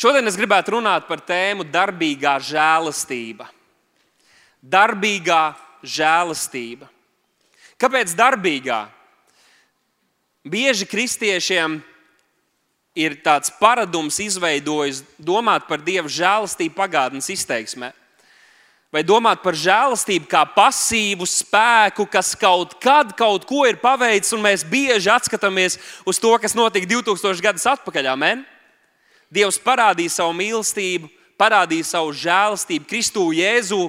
Šodien es gribētu runāt par tēmu darbīgā žēlastība. Darbīgā žēlastība. Kāpēc darbīgā? Bieži kristiešiem ir tāds paradums izveidojis domāt par Dieva žēlastību pagātnes izteiksmē. Vai domāt par žēlastību kā pasīvu spēku, kas kaut kad kaut ko ir paveicis, un mēs bieži atskatāmies uz to, kas notika 2000 gadus atpakaļ. Amen? Dievs parādīja savu mīlestību, parādīja savu žēlastību Kristū Jēzu,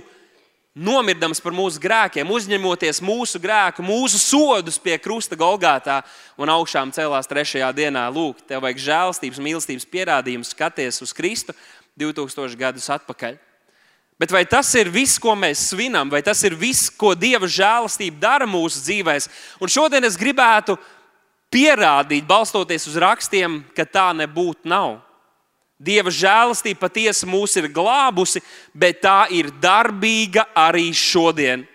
nomirdams par mūsu grēkiem, uzņemoties mūsu grēku, mūsu sodus pie krusta Golgātā un augšām celās trešajā dienā. Lūk, tev vajag žēlastības, mīlestības pierādījumus, skaties uz Kristu 2000 gadus atpakaļ. Bet vai tas ir viss, ko mēs svinam, vai tas ir viss, ko Dieva žēlastība dara mūsu dzīvēm? Un šodien es gribētu pierādīt, balstoties uz rakstiem, ka tā nebūtu nav. Dieva žēlastība patiesi mūs ir glābusi, bet tā ir darbīga arī šodien.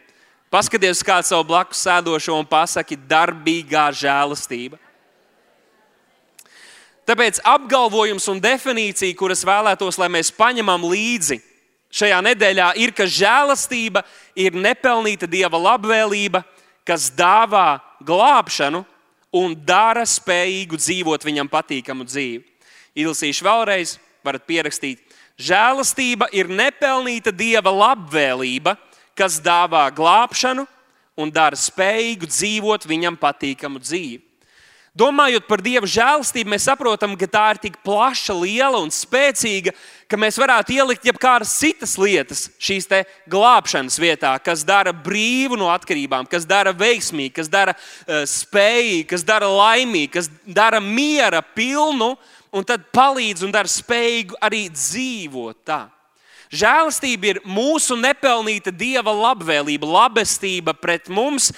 Paskaties, kāds savu blakus sēdošo un pasaki, darbīgā žēlastība. Tāpēc apgalvojums un definīcija, kuras vēlētos, lai mēs paņemam līdzi, šajā nedēļā ir, ka žēlastība ir nepelnīta dieva labvēlība, kas dāvā glābšanu un dara spējīgu dzīvot viņam patīkamu dzīvi. Ilsīšu vēlreiz, varat pierakstīt. Žēlastība ir nepelnīta dieva labvēlība, kas dāvā glābšanu un dara spējīgu dzīvot viņam patīkamu dzīvi. Domājot par Dieva žēlastību, mēs saprotam, ka tā ir tik plaša, liela un spēcīga, ka mēs varētu ielikt jebkādas citas lietas šīs glābšanas vietā, kas dara brīvu no atkarībām, kas dara veiksmīgu, kas dara uh, spējīgu, kas dara laimīgu, kas dara miera pilnu un tad palīdz un dara spējīgu arī dzīvot tā. Žēlastība ir mūsu nepelnīta dieva labvēlība, labestība pret mums,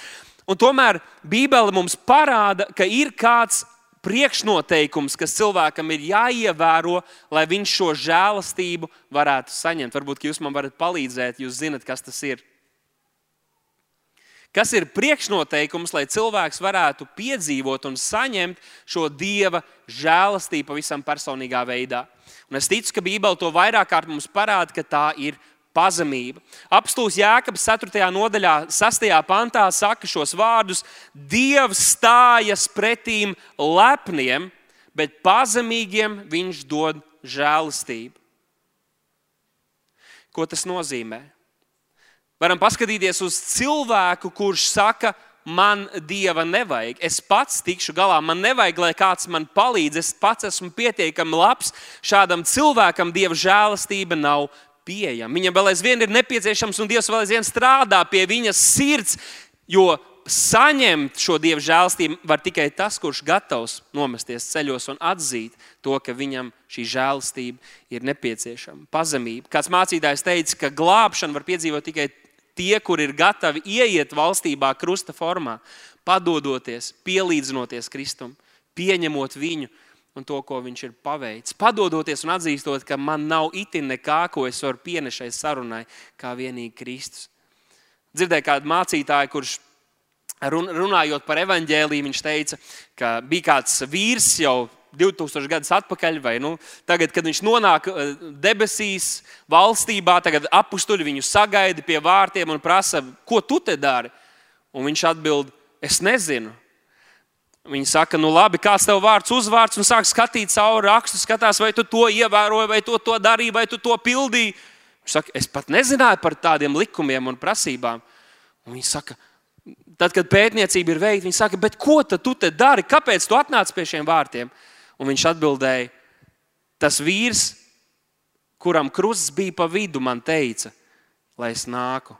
Un tomēr Bībele mums parāda, ka ir kāds priekšnoteikums, kas cilvēkam ir jāievēro, lai viņš šo žēlastību varētu saņemt. Varbūt jūs man varat palīdzēt, jūs zinat, kas tas ir. Kas ir priekšnoteikums, lai cilvēks varētu piedzīvot un saņemt šo dieva žēlastību pavisam personīgā veidā? Un es ticu, ka Bībele to vairāk kārt mums parāda, ka tā ir pazemība. Apstults Jēkabs 4. nodaļā, 6. pantā saka šos vārdus: Dievs stājas pretīm lepniem, bet pazemīgiem viņš dod žēlastību. Ko tas nozīmē? Varam paskatīties uz cilvēku, kurš saka, man dieva nevajag. Es pats tikšu galā, man nevajag, lai kāds man palīdz. Es pats esmu pietiekami labs. Šādam cilvēkam dieva žēlastība nav pieejama. Viņam vēl aizvien ir nepieciešams, un Dievs vēl aizvien strādā pie viņas sirds, jo saņemt šo dievu žēlstību var tikai tas, kurš gatavs nomesties ceļos un atzīt to, ka viņam šī žēlstība ir nepieciešama. Pazemība. Kāds mācītājs teica, ka glābšanu var piedzīvot tikai tie, kur ir gatavi ieiet valstībā krusta formā, padodoties, pielīdzinoties Kristum, pieņemot viņu un to, ko viņš ir paveicis. Padodoties un atzīstot, ka man nav itin nekā, ko es varu pienest šai sarunai, kā vienīgi Kristus. Dzirdēju kādu mācītāju, kurš runājot par evaņģēlīju, viņš teica, ka bija kāds vīrs jau 2000 gadus atpakaļ, vai nu, tagad, kad viņš nonāk eh, debesīs, valstībā, tagad apstuļi viņu sagaida pie vārtiem un prasa, ko tu te dari? Un viņš atbild, es nezinu. Viņi saka, nu labi, kāds tev vārds, uzvārds, un sāk skatīt cauri rakstu, skatās, vai tu to ievēroji, vai tu to darīji, vai tu to pildīji. Viņš saka, es pat nezināju par tādiem likumiem un prasībām. Un viņi saka, tad, kad pētniecība ir veikta, viņi saka, bet ko tu te dari? Kāpēc tu atnāc pie šiem vārtiem? Un viņš atbildēja, tas vīrs, kuram krusts bija pa vidu, man teica, lai es nāku.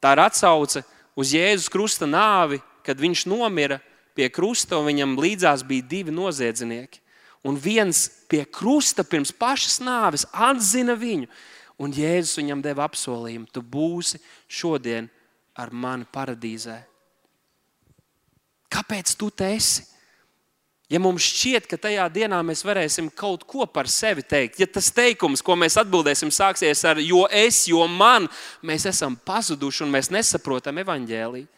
Tā ir atsauce uz Jēzus krusta nāvi kad viņš nomira pie krusta, un viņam līdzās bija divi noziedznieki. Un viens pie krusta pirms pašas nāves atzina viņu, un Jēzus viņam deva apsolījumu: Tu būsi šodien ar mani paradīzē. Kāpēc tu te esi? Ja mums šķiet, ka tajā dienā mēs varēsim kaut ko par sevi teikt, ja tas teikums, ko mēs atbildēsim, sāksies ar jo es, jo man, mēs esam pazuduši un mēs nesaprotam evaņģēlīju,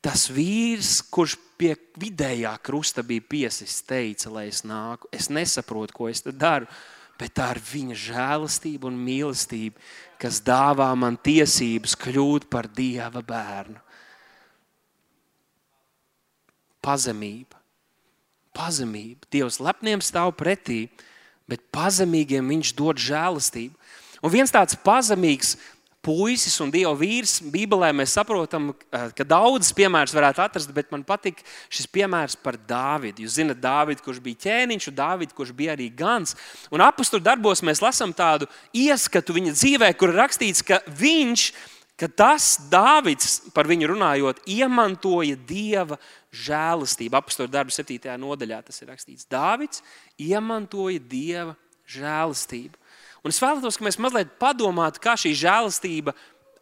tas vīrs, kurš pie vidējā krusta bija piesis, teica, lai es nāku. Es nesaprotu, ko es daru, bet tā ir viņa žēlastība un mīlestība, kas dāvā man tiesības kļūt par dieva bērnu. Pazemība. Pazemība. Dievs lepniem stāv pretī, bet pazemīgiem viņš dod žēlastību. Un viens tāds pazemīgs puisis un dieva vīrs. Bībelē mēs saprotam, eh, ka daudzas piemēras varētu atrast, bet man patīk šis piemērs par Dāvidu. Jūs zināt, Dāvidu, kurš bija ķēniņš, un Dāvidu, kurš bija arī gans. Un apakstu darbos mēs lasām tādu ieskatu viņa dzīvē, kur rakstīts, ka viņš, ka tas Dāvids, par viņu runājot, iemantoja dieva žēlastību. Apakstu darbu 7. nodaļā tas ir rakstīts. Dāvids iemantoja dieva žēlastību. Un es vēlētos, ka mēs mazliet padomātu, kā šī žēlastība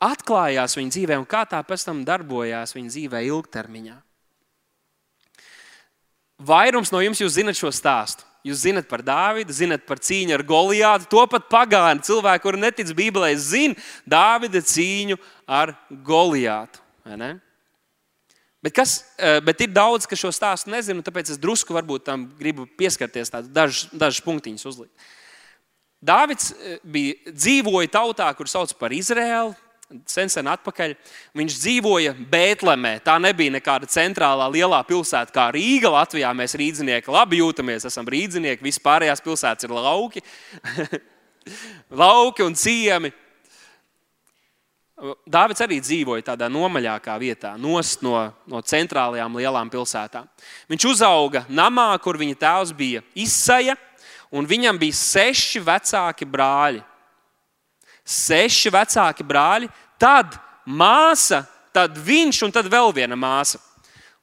atklājās viņa dzīvē un kā tā pēc tam darbojās viņa dzīvē ilgtermiņā. Vairums no jums zinat šo stāstu. Jūs zinat par Dāvidu, zinat par cīņu ar Goliātu. To pat pagāni cilvēki, kuri netic Bībelē, zina Dāvida cīņu ar Goliātu. Bet, kas, eh, bet ir daudz, kas šo stāstu nezina, tāpēc es drusku tam gribu pieskarties, dažus, dažus punktiņus uzlikt. Dāvids eh, bija, dzīvoja tautā, kur sauc par Izraēlu. Sen, sen atpakaļ. Viņš dzīvoja Bēltlemē. Tā nebija nekāda centrālā lielā pilsēta, kā Rīga. Latvijā mēs rīznieki labi jūtamies, esam rīznieki. Vispārējās pilsētas ir lauki, lauki un ciemi. Dāvids arī dzīvoja tādā nomaļākā vietā, nost no, no centrālajām lielām pilsētām. Viņš uzauga namā, kur viņa tēvs bija izsaja un viņam bija seši vecāki brāļi. Seši vecāki brāļi, tad māsa, tad viņš un tad vēl viena māsa.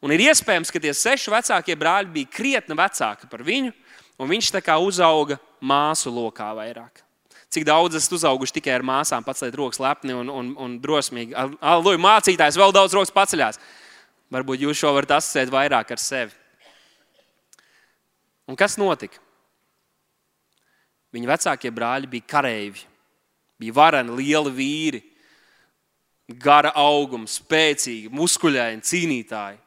Un ir iespējams, ka tie seši vecākie brāļi bija krietni vecāki par viņu, un viņš tā kā uzauga māsu lokā vairāk. Cik daudz esat uzauguši tikai ar māsām, pats liet rokas lepni un, un, un drosmīgi. Lūdzu, mācītājs vēl daudz rokas paceļās. Varbūt jūs šo varat asociēt vairāk ar sevi. Un kas notika? Viņa vecākie brāļi bija kareivi, bija vareni, lieli vīri, gara auguma, spēcīgi, muskuļaini cīnītāji.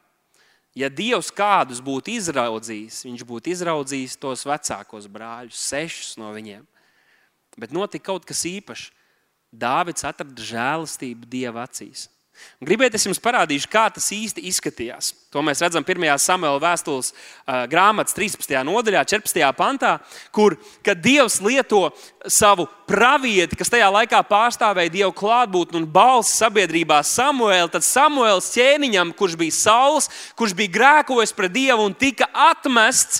Ja Dievs kādus būtu izraudzījis, viņš būtu izraudzījis tos vecākos brāļus, sešus no viņiem. Bet notika kaut kas īpašs. Dāvids atrada žēlastību Dieva acīs. Gribētu es jums parādīšu, kā tas īsti izskatījās. To mēs redzam 1. samuēlā vēstules grāmatas 13. nodaļā, 14. pantā, kur Dievs lieto savu pravieti, kas tajā laikā pārstāvēja Dieva klātbūtni un balsi sabiedrībā Samuēlu. Tad Samuēls ķēniņam, kurš bija sauls, kurš bija grēkojis pret Dievu un tika atmests,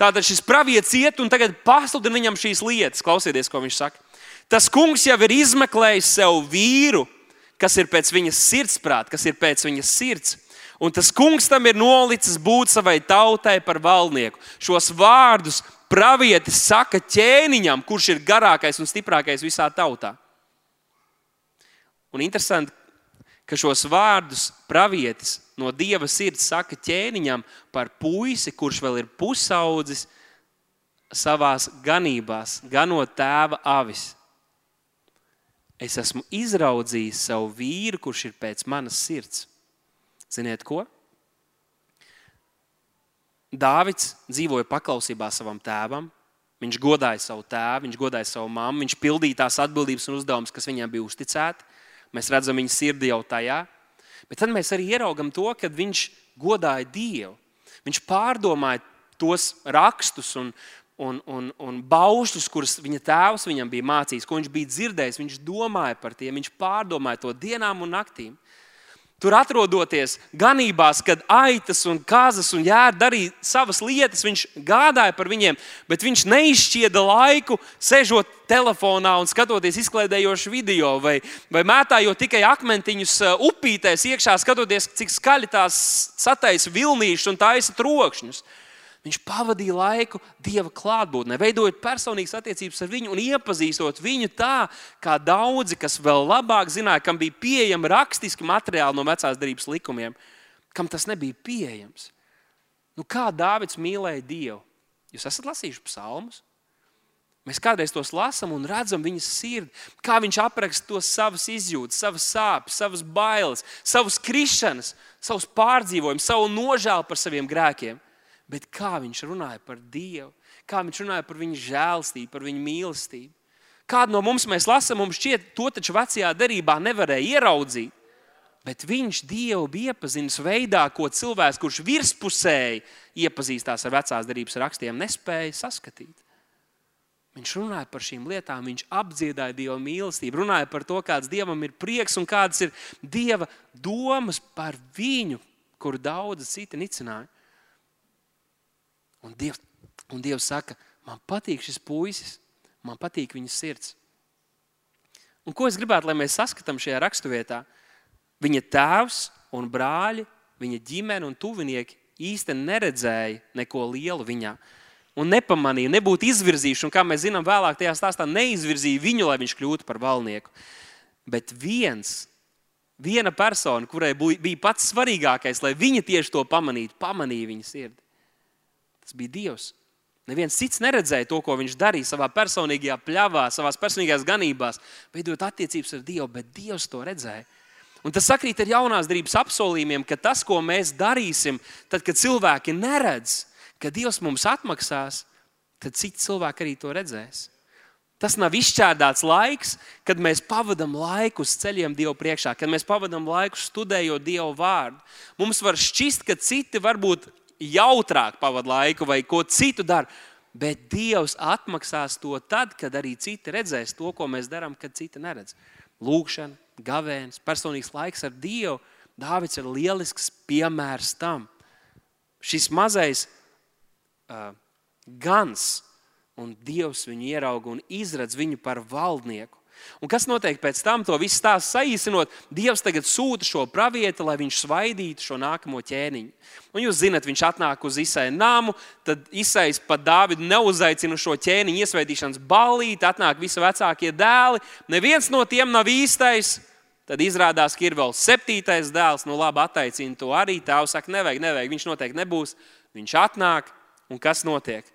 tātad šis pravietis iet un tagad pasludina viņam šīs lietas. Klausieties, ko viņš saka. Tas kungs jau ir izmeklējis sev vīru kas ir pēc viņas sirdsprāta, kas ir pēc viņas sirds. Un tas kungs tam ir nolicis būt savai tautai par valdnieku. Šos vārdus pravietis saka ķēniņam, kurš ir garākais un stiprākais visā tautā. Un interesanti, ka šos vārdus pravietis no dieva sirds saka ķēniņam par puisi, kurš vēl ir pusaudzis savā ganībās, ganot tēva avis. Es esmu izraudzījis savu vīru, kurš ir pēc manas sirds. Ziniet, ko? Dāvids dzīvoja paklausībā savam tēvam. Viņš godāja savu tēvu, viņš godāja savu mammu, viņš pildīja tās atbildības un uzdevumus, kas viņam bija uzticēti. Mēs redzam viņa sirdi jau tajā. Bet tad mēs arī ieraugam to, ka viņš godāja Dievu. Viņš pārdomāja tos rakstus un, un, un, un baušļus, kurus viņa tēvs viņam bija mācījis, ko viņš bija dzirdējis. Viņš domāja par tiem, viņš pārdomāja to dienām un naktīm. Tur atrodoties ganībās, kad aitas un kazas un jēra darīja savas lietas, viņš gādāja par viņiem, bet viņš neizšķieda laiku, sēžot telefonā un skatoties izklaidējošu video, vai, vai mētājot tikai akmentiņus uh, upītēs iekšā, skatoties, cik skaļi tās sataisa vilnīšus un taisa trokšņus. Viņš pavadīja laiku Dieva klātbūtnē, veidojot personīgas attiecības ar viņu un iepazīstot viņu tā, kā daudzi, kas vēl labāk zināja, kam bija pieejami rakstiski materiāli no vecās darbības likumiem, kam tas nebija pieejams. Nu, kā Dārvids mīlēja Dievu? Jūs esat lasījuši psalmus? Mēs kādreiz tos lasām un redzam viņa sirdi, kā viņš apraksta to savas izjūtas, savas sāpes, savas bailes, savas krišanas, savus pārdzīvojumus, savu nožēlu par saviem grēkiem. Bet kā viņš runāja par Dievu, kā viņš runāja par viņa žēlstību, par viņa mīlestību. Kādu no mums mēs lasām, mums šķiet, to taču vecajā derībā nevarēja ieraudzīt. Bet viņš Dievu bija iepazinis veidā, ko cilvēks, kurš virspusēji iepazīstās ar vecās derības rakstiem, nespēja saskatīt. Viņš runāja par šīm lietām, viņš apdziedāja Dieva mīlestību, runāja par to, kāds Dievam ir prieks un kādas ir Dieva domas par viņu, kuru daudzi citi nicināja. Un Dievs, un Dievs saka, man patīk šis puisis, man patīk viņa sirds. Un ko es gribētu, lai mēs saskatām šajā raksturvietā? Viņa tēvs un brāļi, viņa ģimene un tuvinieki īstenībā neredzēja neko lielu viņā un nepamanīja, nebūtu izvirzījuši, un kā mēs zinām, vēlāk tajā stāstā neizvirzīja viņu, lai viņš kļūtu par valnieku. Bet viens, viena persona, kurai bija pats svarīgākais, lai viņa tieši to pamanītu, pamanīja viņa sirdi. Tas bija Dievs. Neviens cits neredzēja to, ko viņš darīja savā personīgajā pļavā, savā personīgajās ganībās, veidot attiecības ar Dievu, bet Dievs to redzēja. Un tas sakrīt ar jaunās darbības apsolījumiem, ka tas, ko mēs darīsim, tad, kad cilvēki neredz, kad Dievs mums atmaksās, tad citi cilvēki arī to redzēs. Tas nav izšķērdāts laiks, kad mēs pavadām laiku uz ceļiem Dievu priekšā, kad mēs pavadām laiku studējot Dievu vārdu. Mums var šķist, ka citi varbūt jautrāk pavadīja laiku vai ko citu dara, bet Dievs atmaksās to tad, kad arī citi redzēs to, ko mēs darām, kad citi neredz. Lūkšana, gavēnis, personīgs laiks ar Dievu. Dāvids ir lielisks piemērs tam. Šis mazais uh, gans, un Dievs viņu ierauga un izredz viņu par valdnieku. Un kas notiek pēc tam, to visu stāstu saīsinot, Dievs tagad sūta šo pravieti, lai viņš svaidītu šo nākamo ķēniņu. Un jūs zināt, viņš atnāk uz Isai namu, tad Isais pat Dāvidu neuzaicina šo ķēniņu iesvaidīšanas ballīti, atnāk visi vecākie dēli. Neviens no tiem nav īstais. Tad izrādās, ka ir vēl septītais dēls. Nu, labi, attaicina to arī. Tēvs saka, nevajag, nevajag. Viņš noteikti nebūs. Viņš atnāk, Un kas notiek?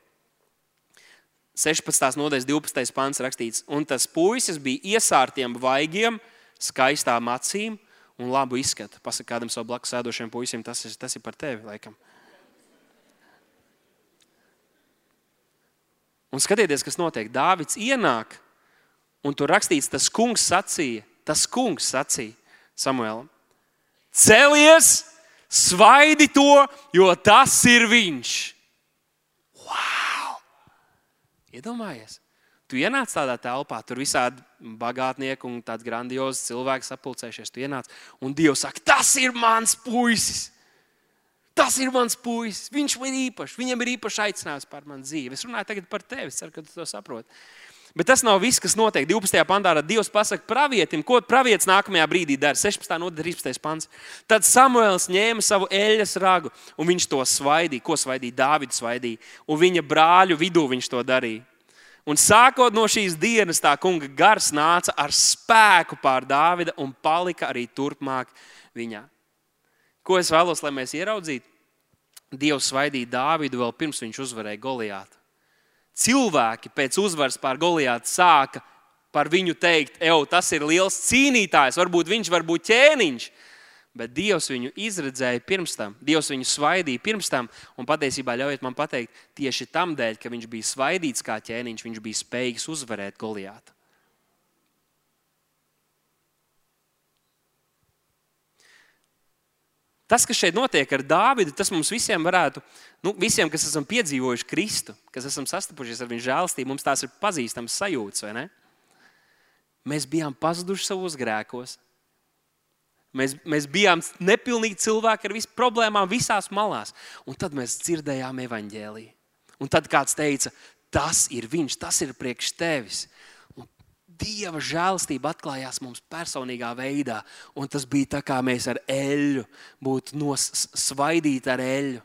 16. nodaļas 12. pāns rakstīts, un tas puisis bija iesārtiem vaigiem, skaistām acīm un labu izskatu. Pasaka kādam savam blakus sēdošiem puisim, tas ir, tas ir par tevi, laikam. Un skatieties, kas notiek. Dāvids ienāk, un tur rakstīts, tas kungs sacīja, tas kungs sacīja Samuēlam: Celies, svaidi to, jo tas ir viņš! Iedomājies! Tu ienāc tādā telpā, tur visādi bagātnieki un tāds grandiozs cilvēks sapulcējušies. Tu ienāc, un Dievs saka, tas ir mans puisis! Tas ir mans puisis. Viņš man ir īpašs. Viņam ir īpašs aicinājums par manu dzīvi. Es runāju tagad par tevi. Ceru, ka tu to saproti. Bet tas nav viss, kas notiek 12. pantā. Dievs pasaka pravietim, ko pravietis nākamajā brīdī dara. 16. un 13. pants. Tad Samuēls ņēma savu eļļas ragu un viņš to svaidīja. Ko svaidīja? Dāvidu svaidīja. Un viņa brāļu vidū viņš to darīja. Un sākot no šīs dienas, tā kunga gars nāca ar spēku pār Dāvida un palika arī turpmāk viņā. Ko es vēlos, lai mēs ieraudzītu? Dievs svaidīja Dāvidu vēl pirms viņš uzvarēja Goliātu cilvēki pēc uzvaras pār Goliātu sāka par viņu teikt, ej, tas ir liels cīnītājs, varbūt viņš var būt ķēniņš. Bet Dievs viņu izredzēja pirms tam, Dievs viņu svaidīja pirms tam, un patiesībā ļaujiet man pateikt, tieši tam dēļ, ka viņš bija svaidīts kā ķēniņš, viņš bija spējīgs uzvarēt Goliātu. Tas, kas šeit notiek ar Dāvidu, tas mums visiem varētu, nu, visiem, kas esam piedzīvojuši Kristu, kas esam sastapušies ar viņa žēlstību, mums tās ir pazīstamas sajūtas, vai ne? Mēs bijām pazuduši savos grēkos. Mēs, mēs bijām nepilnīgi cilvēki ar visām problēmām, visās malās. Un tad mēs dzirdējām evaņģēlīju. Un tad kāds teica, tas ir viņš, tas ir priekš tevis. Dieva žēlastība atklājās mums personīgā veidā. Un tas bija tā, kā mēs ar eļļu būtu nosvaidīti ar eļļu.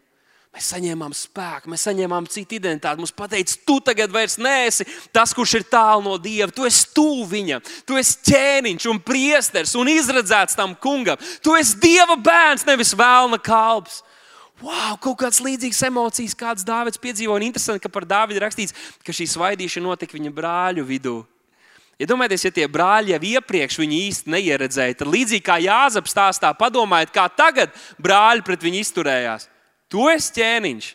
Mēs saņēmām spēku, mēs saņēmām citu identitāti. Mums teica, tu tagad vairs neesi tas, kurš ir tālu no Dieva. Tu esi tuvu viņam, tu esi ķēniņš un priesteris un izredzēts tam kungam. Tu esi Dieva bērns, nevis vēlna kalps. wow, kaut kādas līdzīgas emocijas, kādas Dārvids piedzīvoja. Interesanti, ka par Dārvidu rakstīts, ka šī svaidīšana notika viņa brāļu vidū. Iedomājieties, ja, ja tie brāļi jau iepriekš viņu īsti neieredzēja, tad līdzīgi kā Jāzep stāstā, padomājiet, kā tagad brāļi pret viņu izturējās. Tu esi ķēniņš.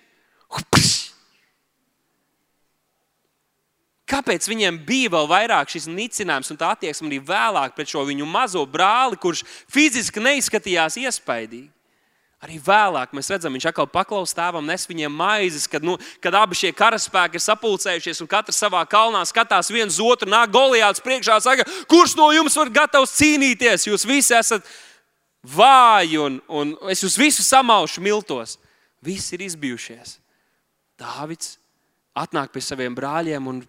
Kāpēc viņiem bija vēl vairāk šis nicinājums un tā attieksme arī vēlāk pret šo viņu mazo brāli, kurš fiziski neizskatījās iespaidīgi? Arī vēlāk mēs redzam, viņš atkal paklausās tēvam, nes viņiem maizes, kad, nu, kad abi šie karaspēki ir sapulcējušies un katrs savā kalnā skatās viens otru, nāk Goliāts priekšā, saka, kurš no jums var gatavs cīnīties? Jūs visi esat vāji un, un es jūs visus samaušu miltos. Visi ir izbijušies. Dāvids atnāk pie saviem brāļiem un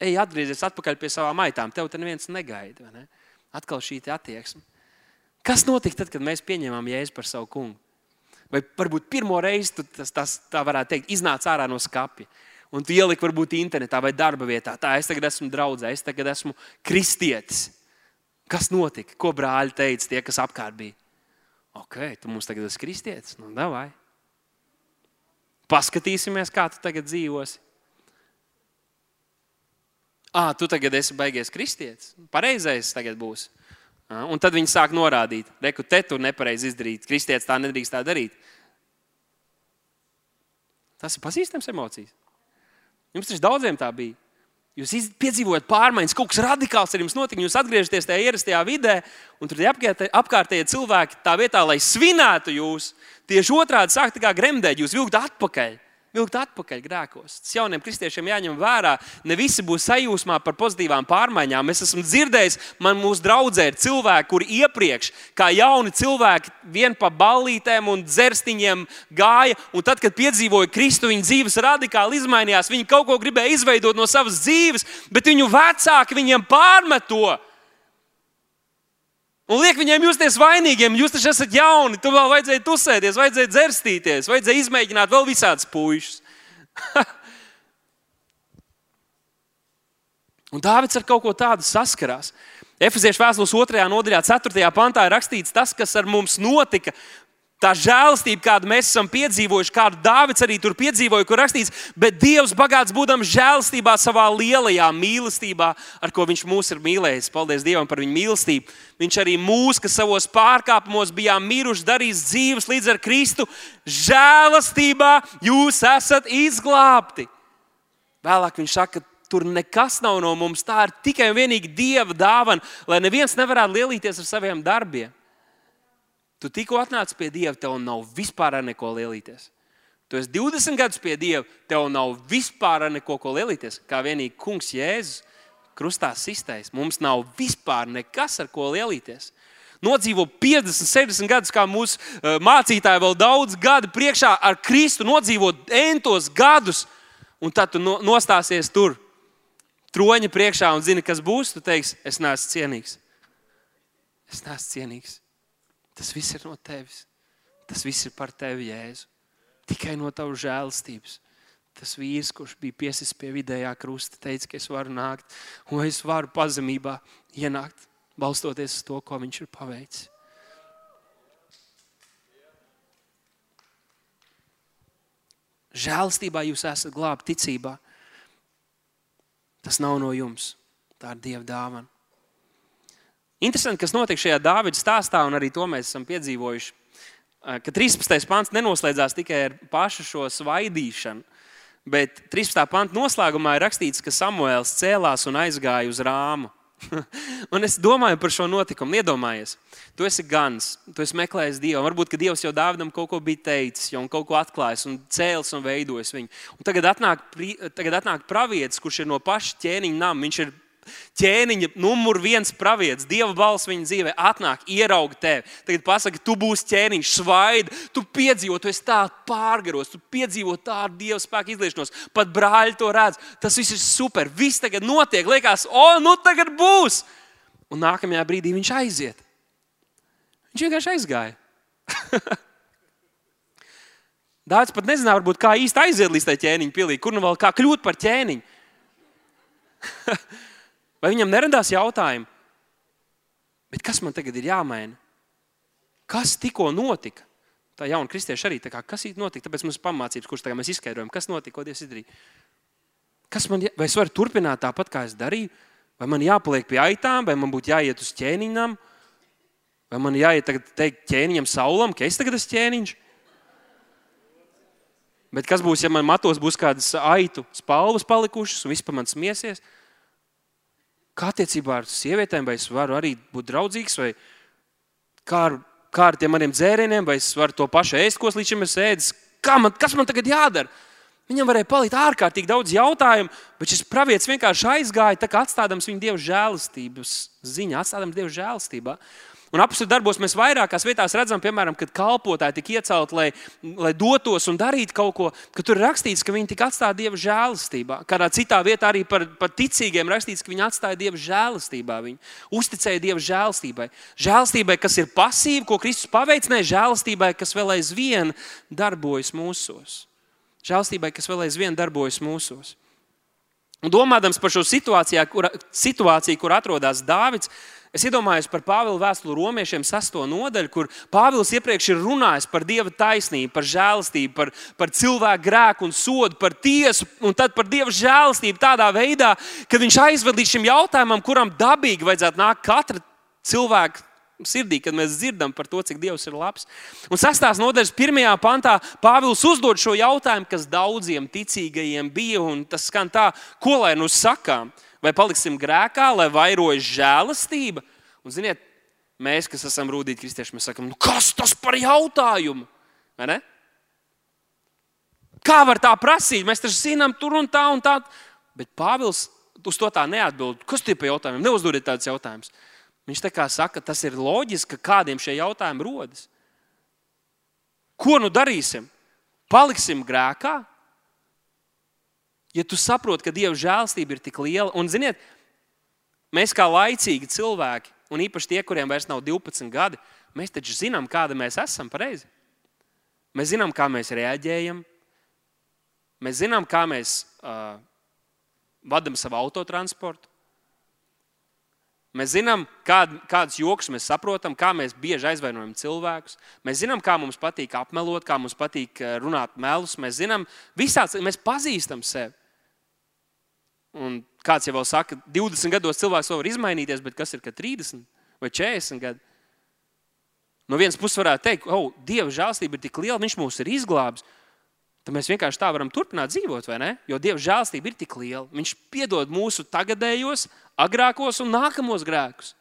ej, atgriezies atpakaļ pie savām maitām. Tev te neviens negaida. Ne? Atkal šī attieksme. Kas notika tad, kad mēs pieņēmām Jēzu par savu kungu? Vai varbūt pirmo reizi tas, tas tā varētu teikt, iznāca ārā no skapja. Un tu ieliki varbūt internetā vai darba vietā. Tā, es tagad esmu draugs, es tagad esmu kristietis. Kas notika? Ko brāļi teica tie, kas apkārt bija? Ok, tu mums tagad esi kristietis. Nu, davai. Paskatīsimies, kā tu tagad dzīvosi. Ah, tu tagad esi beigies kristietis. Pareizais tagad būs. Un tad viņi sāk norādīt, ka te tur nepareizi izdarīt. Kristietis tā nedrīkst tā darīt. Tas ir pazīstams emocijas. Jums taču daudziem tā bija. Jūs piedzīvojat pārmaiņas, kaut kas radikāls ar jums notika. Jūs atgriežaties tajā ierastajā vidē, un tur apkārtējie cilvēki tā vietā, lai svinētu jūs, tieši otrādi sāk gremdēt, jūs vilkt atpakaļ vilkt atpakaļ grēkos. Tas jauniem kristiešiem jāņem vērā. Ne visi būs sajūsmā par pozitīvām pārmaiņām. Es esmu dzirdējis, man mūsu draudzē ir cilvēki, kuri iepriekš, kā jauni cilvēki, vien pa ballītēm un dzerstiņiem gāja. Un tad, kad piedzīvoja Kristu, viņa dzīves radikāli izmainījās. Viņi kaut ko gribēja izveidot no savas dzīves, bet viņu vecāki viņiem pārmet to. Un liek viņiem justies vainīgiem. Jūs taču esat jauni, tu vēl vajadzēja tusēties, vajadzēja dzerstīties, vajadzēja izmēģināt vēl visādus puikas. Un Dārvids ar kaut ko tādu saskarās. Efeziešu vēstules 2. nodaļā, 4. pantā ir rakstīts tas, kas ar mums notika Tā žēlastība, kādu mēs esam piedzīvojuši, kādu Dārvids arī tur piedzīvoja, kur rakstīts, bet Dievs bagāts būdams žēlastībā, savā lielajā mīlestībā, ar ko Viņš mūs ir mīlējis. Paldies Dievam par Viņa mīlestību. Viņš arī mūs, kas savos pārkāpumos bijām miruši, darīs dzīves līdz ar Kristu. Žēlastībā jūs esat izglābti. Vēlāk viņš saka, tur nekas nav no mums. Tā ir tikai un vienīgi Dieva dāvana, lai neviens nevarētu lielīties ar saviem darbiem. Tu tikko atnāci pie Dieva, tev nav vispār ar neko lielīties. Tu esi 20 gadus pie Dieva, tev nav vispār ar neko lielīties. Kā vienīgi Kungs Jēzus krustā sistējas. Mums nav vispār nekas ar ko lielīties. Nodzīvo 50, 60 gadus, kā mūsu uh, mācītāji, vēl daudz gadu priekšā ar Kristu, nodzīvot entos gadus, un tad tu no, nostāsies tur, troņa priekšā un zini, kas būs. Tu teiksi, es neesmu cienīgs. Es neesmu cienīgs. Tas viss ir no tevis. Tas viss ir par tevi, Jēzu. Tikai no tavas žēlastības. Tas vīrs, kurš bija piesis pie vidējā krusta, teica, ka es varu nākt, un es varu pazemībā ienākt, balstoties uz to, ko viņš ir paveicis. Žēlastībā jūs esat glābti ticībā. Tas nav no jums. Tā ir Dieva dāvana. Interesanti, kas notiek šajā Dāvida stāstā, un arī to mēs esam piedzīvojuši. Eh, ka 13. pāns nenoslēdzās tikai ar pašu šo svaidīšanu, bet 13. pānta noslēgumā ir rakstīts, ka Samuēls cēlās un aizgāja uz rāmu. un es domāju par šo notikumu. Iedomājies, tu esi gans, tu esi meklējis Dievu. Varbūt Dievs jau Dāvidam kaut ko bija teicis, jau kaut ko atklājis un cēlis un veidojis viņu. Un tagad atnāk, tagad atnāk pravietis, kurš ir no paša ķēniņa nama. Viņš ir ķēniņa numur viens pravietis, Dieva balss viņa dzīvē, atnāk, ierauga tevi. Tagad pasaka, tu būsi ķēniņš, svaida, tu piedzīvo, tu esi tā pārgaros, tu piedzīvo tādu Dieva spēku izliešanos. Pat brāļi to redz. Tas viss ir super. Viss tagad notiek. Liekas, o, nu tagad būs. Un nākamajā brīdī viņš aiziet. Viņš vienkārši aizgāja. Dārts pat nezināja, varbūt, kā īsti aiziet līdz tai ķēniņa pilī, kur nu vēl kā kļūt par ķēniņu. Vai viņam neradās jautājumi, kas man tagad ir jāmaina? Kas tikko notika? tā jauna kristieša arī. Kā, kas notika? Tāpēc mums ir pamācības, kurš tagad mēs izskaidrojam, kas notika, ko Dievs izdarīja. Kas man, vai es varu turpināt tāpat, kā es darīju? Vai man jāpaliek pie aitām, vai man būtu jāiet uz ķēniņām, vai man jāiet teikt ķēniņam saulam, ka es tagad esmu ķēniņš? Bet kas būs, ja man matos būs kādas aitu spalvas palikušas un viss par mani smiesies? Kā attiecībā ar sievietēm, vai es varu arī būt draudzīgs, vai kā ar, kā ar tiem maniem dzērieniem, vai es varu to pašu ēst, ko līdz šim esmu ēdis? Man, kas man tagad jādara? Viņam varēja palikt ārkārtīgi daudz jautājumu, bet šis pravietis vienkārši aizgāja, atstādams viņu dievu žēlastības ziņā, atstādams dievu žēlastībā. Un apakstu darbos mēs vairākās vietās redzam, piemēram, kad kalpotāji tika iecelti, lai, lai dotos un darītu kaut ko, ka tur ir rakstīts, ka viņi tika atstāti Dieva žēlastībā. Kādā citā vietā arī par, par ticīgiem rakstīts, ka viņi atstāja Dieva žēlastībā. Viņi uzticēja Dieva žēlastībai. Žēlastībai, kas ir pasīva, ko Kristus paveic, ne žēlastībai, kas vēl aizvien darbojas mūsos. Žēlastībai, kas vēl aizvien darbojas mūsos. Un domādams par šo situāciju, kur, situāciju, kur atrodas Dāvids, Es iedomājos par Pāvila vēstuli romiešiem, sesto nodaļu, kur Pāvils iepriekš ir runājis par dieva taisnību, par žēlastību, par, par cilvēku grēku un sodu, par tiesu, un tad par dieva žēlastību tādā veidā, ka viņš aizved līdz šim jautājumam, kuram dabīgi vajadzētu nākt katra cilvēka sirdī, kad mēs dzirdam par to, cik Dievs ir labs. Un sestās nodaļas pirmajā pantā Pāvils uzdod šo jautājumu, kas daudziem ticīgajiem bija, un tas skan tā, ko lai nu sakām vai paliksim grēkā, lai vairojas žēlastība. Un, ziniet, mēs, kas esam rūtīti kristieši, mēs sakām, nu kas tas par jautājumu? Kā var tā prasīt? Mēs taču zinām, tur un tā un tā. Bet Pāvils uz to tā neatbild. Kas tie par jautājumiem? Neuzdodiet tādus jautājumus. Viņš tā kā saka, tas ir loģiski, kādiem šie jautājumi rodas. Ko nu darīsim? Paliksim grēkā, Ja tu saproti, ka Dieva žēlstība ir tik liela, un ziniet, mēs kā laicīgi cilvēki, un īpaši tie, kuriem vairs nav 12 gadi, mēs taču zinām, kāda mēs esam pareizi. Mēs zinām, kā mēs reaģējam, mēs zinām, kā mēs uh, vadām savu autotransportu. Mēs zinām, kād, kādas joks mēs saprotam, kā mēs bieži aizvainojam cilvēkus. Mēs zinām, kā mums patīk apmelot, kā mums patīk runāt melus. Mēs zinām, visāds, mēs pazīstam sevi. Un kāds jau saka, 20 gados cilvēks var izmainīties, bet kas ir 30 vai 40 gadi? No vienas puses, varētu teikt, ka oh, Dieva žēlstība ir tik liela, Viņš mūs ir izglābis. Tad mēs vienkārši tā varam turpināt dzīvot, vai ne? Jo Dieva žēlstība ir tik liela. Viņš piedod mūsu tagadējos, agrākos un nākamos grēkus.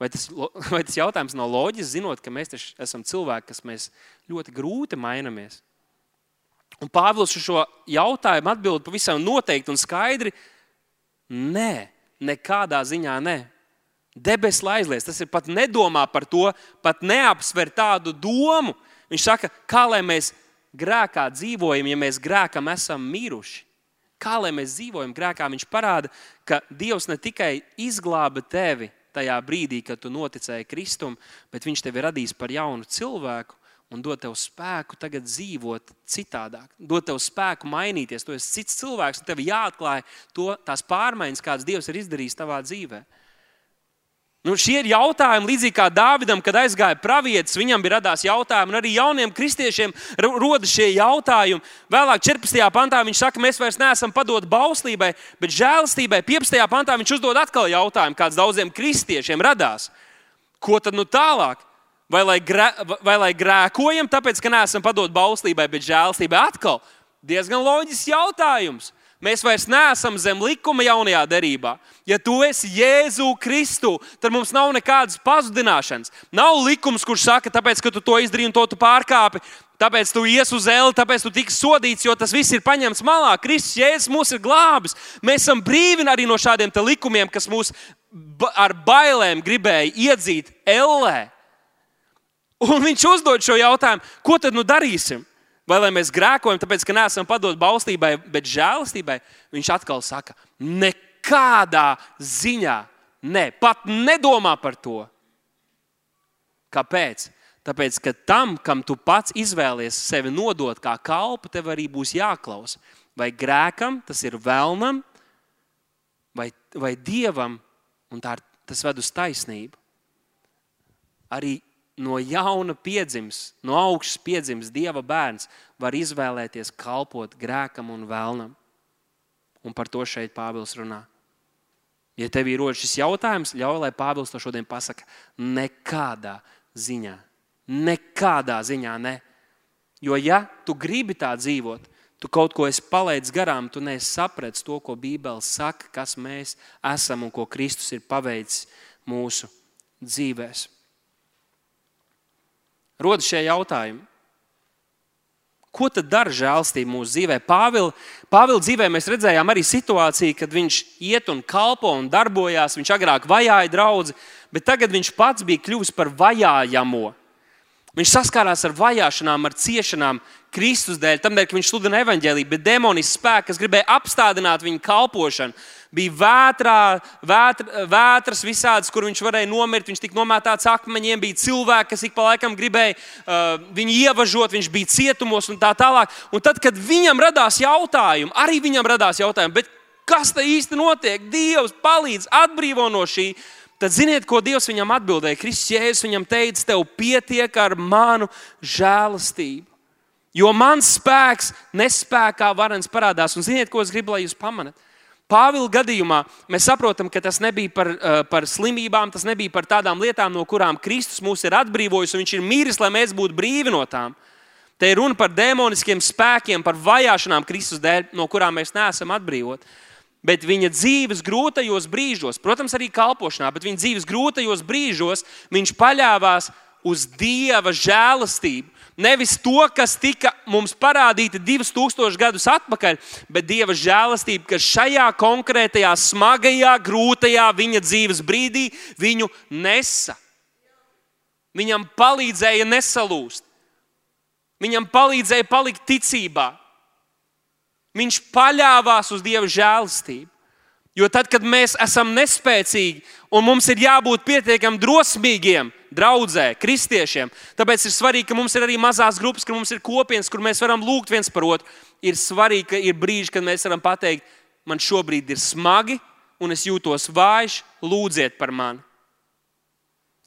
Vai tas, vai tas jautājums nav loģisks, zinot, ka mēs esam cilvēki, kas mēs ļoti grūti mainamies? Un Pāvils uz šo jautājumu atbild pavisam noteikti un skaidri. Nē, nekādā ziņā nē. Debesis aizliedz, tas ir pat nedomā par to, pat neapsver tādu domu. Viņš saka, kā lai mēs grēkā dzīvojam, ja mēs grēkam esam miruši. Kā lai mēs dzīvojam grēkā, viņš parāda, ka Dievs ne tikai izglāba tevi tajā brīdī, kad tu noticēji Kristum, bet Viņš tevi radīs par jaunu cilvēku un dod tev spēku tagad dzīvot citādāk, dod tev spēku mainīties. Tu esi cits cilvēks, un tev jāatklāj to, tās pārmaiņas, kādas Dievs ir izdarījis tavā dzīvē. Nu, šie ir jautājumi, līdzīgi kā Dāvidam, kad aizgāja pravietis, viņam bija radās jautājumi, un arī jauniem kristiešiem rodas šie jautājumi. Vēlāk, 14. pantā, viņš saka, mēs vairs neesam padoti bauslībai, bet žēlastībai. 15. pantā viņš uzdod atkal jautājumu, kāds daudziem kristiešiem radās. Ko tad nu tālāk? Vai lai, grē, vai lai grēkojam, tāpēc, ka neesam padot bauslībai, bet žēlstībai atkal? Diezgan loģisks jautājums. Mēs vairs neesam zem likuma jaunajā derībā. Ja tu esi Jēzu Kristu, tad mums nav nekādas pazudināšanas. Nav likums, kurš saka, tāpēc, ka tu to izdarīji un to tu pārkāpi, tāpēc tu ies uz eli, tāpēc tu tiksi sodīts, jo tas viss ir paņemts malā. Kristus Jēzus mūs ir glābis. Mēs esam brīvi arī no šādiem likumiem, kas mūs ar bailēm gribēja iedzīt ellē. Un viņš uzdod šo jautājumu, ko tad nu darīsim? Vai lai mēs grēkojam, tāpēc, ka neesam padot baustībai, bet žēlastībai? Viņš atkal saka, nekādā ziņā, ne, pat nedomā par to. Kāpēc? Tāpēc, ka tam, kam tu pats izvēlies sevi nodot kā kalpu, tev arī būs jāklausa. Vai grēkam, tas ir vēlnam, vai, vai dievam, un tā, tas ved uz taisnību. Arī no jauna piedzimis, no augšas piedzimis Dieva bērns, var izvēlēties kalpot grēkam un vēlnam. Un par to šeit Pāvils runā. Ja tev ir rodas šis jautājums, ļauj, lai Pāvils to šodien pasakā. Nekādā ziņā, nekādā ziņā ne. Jo, ja tu gribi tā dzīvot, tu kaut ko esi palaidis garām, tu neesi sapratis to, ko Bībele saka, kas mēs esam un ko Kristus ir paveicis mūsu dzīvēm. Rodas šie jautājumi. Ko tad dara žēlstība mūsu dzīvē? Pāvila, Pāvila dzīvē mēs redzējām arī situāciju, kad viņš iet un kalpo un darbojās. Viņš agrāk vajāja draugu, bet tagad viņš pats bija kļuvis par vajājamo. Viņš saskārās ar vajāšanām, ar ciešanām Kristus dēļ, dēļ, ka viņš sludina evaņģēlību, bet demonisks spēks, kas gribēja apstādināt viņa kalpošanu, bija vētrā, vētra, vētras visādas, kur viņš varēja nomirt. Viņš tika nomētāts akmeņiem, bija cilvēki, kas ik pa laikam gribēja uh, viņu ievažot, viņš bija cietumos un tā tālāk. Un tad, kad viņam radās jautājumi, arī viņam radās jautājumi, kas te īsti notiek? Dievs palīdz, atbrīvo no šī. Tad ziniet, ko Dievs viņam atbildēja. Kristus Jēzus viņam teica, tev pietiek ar manu žēlastību. Jo mans spēks nespējā varens parādās. Un ziniet, ko es gribu, lai jūs pamanāt? Pāvila gadījumā mēs saprotam, ka tas nebija par, uh, par slimībām, tas nebija par tādām lietām, no kurām Kristus mūs ir atbrīvojis, un Viņš ir miris, lai mēs būtu brīvi no tām. Te ir runa par demoniskiem spēkiem, par vajāšanām Kristus dēļ, no kurām mēs neesam atbrīvoti. Bet viņa dzīves grūtajos brīžos, protams, arī kalpošanā, bet viņa dzīves grūtajos brīžos viņš paļāvās uz Dieva žēlastību. Nevis to, kas tika mums parādīta 2000 gadus atpakaļ, bet Dieva žēlastība, kas šajā konkrētajā, smagajā, grūtajā viņa dzīves brīdī viņu nesa. Viņam palīdzēja nesalūst. Viņam palīdzēja palikt ticībā. Viņš paļāvās uz Dieva žēlastību. Jo tad, kad mēs esam nespēcīgi un mums ir jābūt pietiekami drosmīgiem, draudzē, kristiešiem, tāpēc ir svarīgi, ka mums ir arī mazās grupas, ka mums ir kopienas, kur mēs varam lūgt viens par otru. Ir svarīgi, ka ir brīži, kad mēs varam pateikt, man šobrīd ir smagi un es jūtos vājš, lūdziet par mani.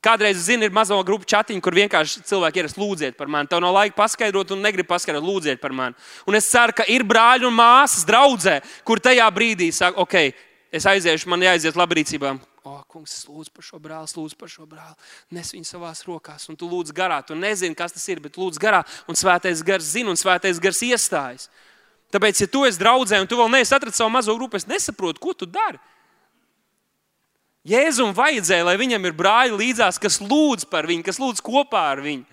Kādreiz, zinu, ir mazo grupu chatiņa, kur vienkārši cilvēki ieras lūdziet par mani. Tev nav laika paskaidrot, un negrib paskaidrot, lūdziet par mani. Un es ceru, ka ir brāļi un māsas draudzē, kur tajā brīdī saka, ok, es aiziešu, man jāaiziet labrīcībā. O, kungs, lūdzu par šo brāli, lūdzu par šo brāli. Nes viņu savās rokās, un tu lūdz garā. Tu nezini, kas tas ir, bet lūdz garā, un svētais gars zina, un svētais gars iestājas. Tāpēc, ja tu esi draudzē, un tu vēl neesi atradzis savu mazo grupu, es nesaprotu, ko tu dari. Jēzum vajadzēja, lai viņam ir brāļi līdzās, kas lūdz par viņu, kas lūdz kopā ar viņu.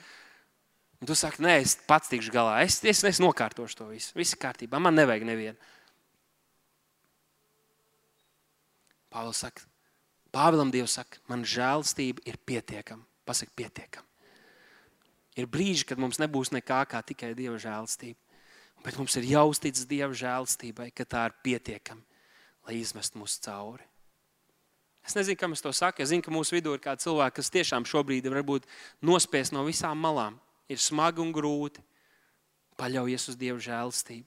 Un tu saki, nē, es pats tikšu galā, es, es, es nokārtošu to visu. Viss ir kārtībā, man nevajag nevienu. Pāvils saka, Pāvēlam Dievs saka, man žēlastība ir pietiekama. Pasaka, pietiekama. Ir brīži, kad mums nebūs nekā kā tikai Dieva žēlastība. Bet mums ir jāuztic Dieva žēlastībai, ka tā ir pietiekama, lai izmestu mūs cauri. Es nezinu, kam es to saku. Es zinu, ka mūsu vidū ir kādi cilvēki, kas tiešām šobrīd ir varbūt nospiest no visām malām. Ir smagi un grūti. Paļaujies uz Dieva žēlastību,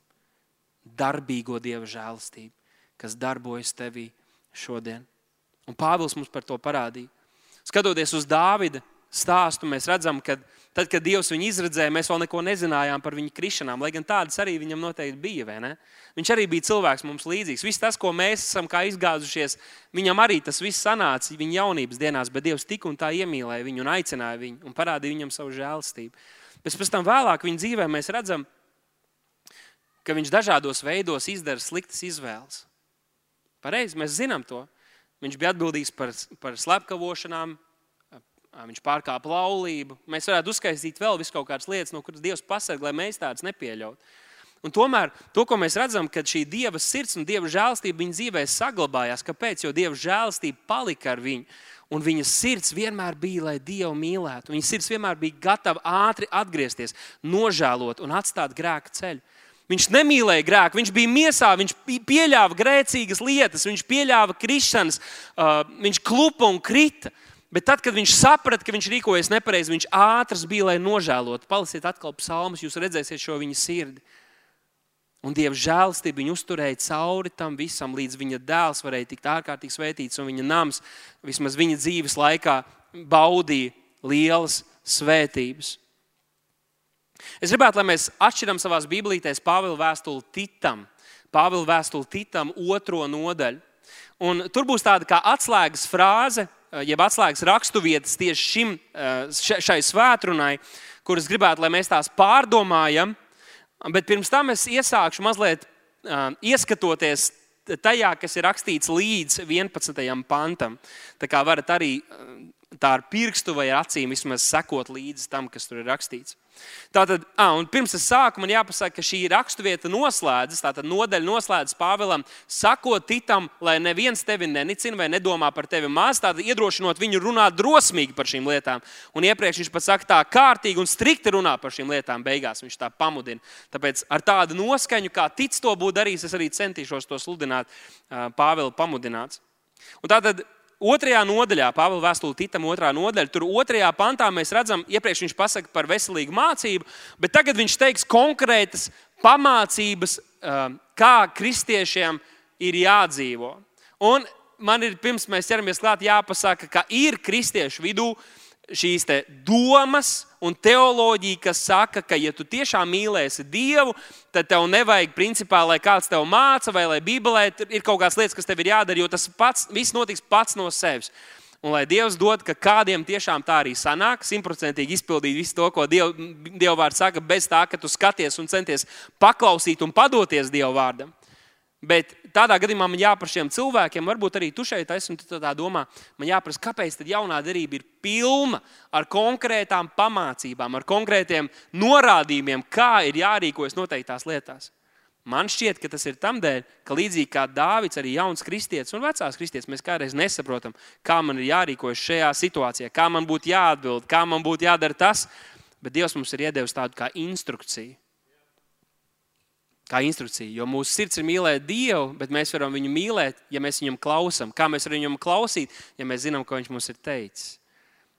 darbīgo Dieva žēlastību, kas darbojas tevī šodien. Un Pāvils mums par to parādīja. Skatoties uz Dāvida stāstu, mēs redzam, ka tad, kad Dievs viņu izredzēja, mēs vēl neko nezinājām par viņa krišanām, lai gan tādas arī viņam noteikti bija. Viņš arī bija cilvēks mums līdzīgs. Viss tas, ko mēs esam izgāzušies, viņam arī tas viss sanāca viņa jaunības dienās, bet Dievs tik un tā iemīlēja viņu un aicināja viņu un parādīja viņam savu žēlastību. Bet pēc tam vēlāk viņa dzīvē mēs redzam, ka viņš dažādos veidos izdara sliktas izvēles. Pareizi, mēs zinām to. Viņš bija atbildīgs par, par slepkavošanām, viņš pārkāpa laulību. Mēs varētu uzskaitīt vēl visu kaut kādas lietas, no kuras Dievs pasargā, lai mēs tādas nepieļautu. Un tomēr to, ko mēs redzam, kad šī Dieva sirds un Dieva žēlastība viņa dzīvē saglabājās. Kāpēc? Jo Dieva žēlastība palika ar viņu. Un viņa sirds vienmēr bija, lai Dievu mīlētu. Viņa sirds vienmēr bija gatava ātri atgriezties, nožēlot un atstāt grēka ceļu. Viņš nemīlēja grēku, viņš bija miesā, viņš pieļāva grēcīgas lietas, viņš pieļāva krišanas, uh, viņš klupa un krita. Bet tad, kad viņš saprata, ka viņš rīkojas nepareizi, viņš ātrs bija, lai nožēlotu. Palasiet atkal psalmus, jūs redzēsiet šo viņa sirdi. Un Dieva žēlstība viņu uzturēja cauri tam visam, līdz viņa dēls varēja tikt ārkārtīgi svētīts, un viņa nams vismaz viņa dzīves laikā baudīja lielas svētības. Es gribētu, lai mēs atšķiram savā Bībelītēs Pāvila vēstuli Titam, Pāvila vēstuli Titam, otro nodaļu. Un tur būs tāda kā atslēgas frāze, jeb atslēgas raksturvietas tieši šim, šai svētdienai, kuras gribētu, lai mēs tās pārdomājam. Bet pirms tam es iesākšu mazliet ieskatoties tajā, kas ir rakstīts līdz 11. pantam. Tā kā varat arī tā ar pirkstu vai ar acīm vismaz sekot līdzi tam, kas tur ir rakstīts. Tātad, ah, pirms es sāku, man jāpasaka, ka šī raksturvieta noslēdzas, tātad nodaļa noslēdzas Pāvēlam, sakot Titam, lai neviens tevi nenicina vai nedomā par tevi maz, tātad iedrošinot viņu runāt drosmīgi par šīm lietām. Un iepriekš viņš pat saka, tā kārtīgi un strikti runā par šīm lietām, beigās viņš tā pamudina. Tāpēc ar tādu noskaņu, kā tic to būtu darījis, es arī centīšos to sludināt Pāvela pamudināts. Un tātad Otrajā nodaļā, Pāvila vēstule Titam, otrā nodaļa, tur otrajā pantā mēs redzam, iepriekš viņš pasaka par veselīgu mācību, bet tagad viņš teiks konkrētas pamācības, um, kā kristiešiem ir jādzīvo. Un man ir, pirms mēs ķeramies klāt, jāpasaka, ka ir kristiešu vidū šīs domas un teoloģija, kas saka, ka, ja tu tiešām mīlēsi Dievu, tad tev nevajag, principā, lai kāds tev māca, vai lai Bībelē ir kaut kādas lietas, kas tev ir jādara, jo tas pats, viss notiks pats no sevis. Un lai Dievs dod, ka kādiem tiešām tā arī sanāk, simtprocentīgi izpildīt visu to, ko Dieva, Dieva vārds saka, bez tā, ka tu skaties un centies paklausīt un padoties Dieva vārdam. Bet tādā gadījumā man jāprasa šiem cilvēkiem, varbūt arī tu šeit esi un tu tā domā, man jāprasa, kāpēc tad jaunā derība ir pilna ar konkrētām pamācībām, ar konkrētiem norādījumiem, kā ir jārīkojas noteiktās lietās. Man šķiet, ka tas ir tam dēļ, ka līdzīgi kā Dārvids, arī jauns kristietis un vecās kristietis, mēs kādreiz nesaprotam, kā man ir jārīkojas šajā situācijā, kā man būtu jāatbild, kā man būtu jādara tas. Bet Dievs mums ir iedevis tādu kā instrukciju kā instrukcija. Jo mūsu sirds ir mīlēt Dievu, bet mēs varam viņu mīlēt, ja mēs viņam klausām. Kā mēs varam viņam klausīt, ja mēs zinām, ko viņš mums ir teicis.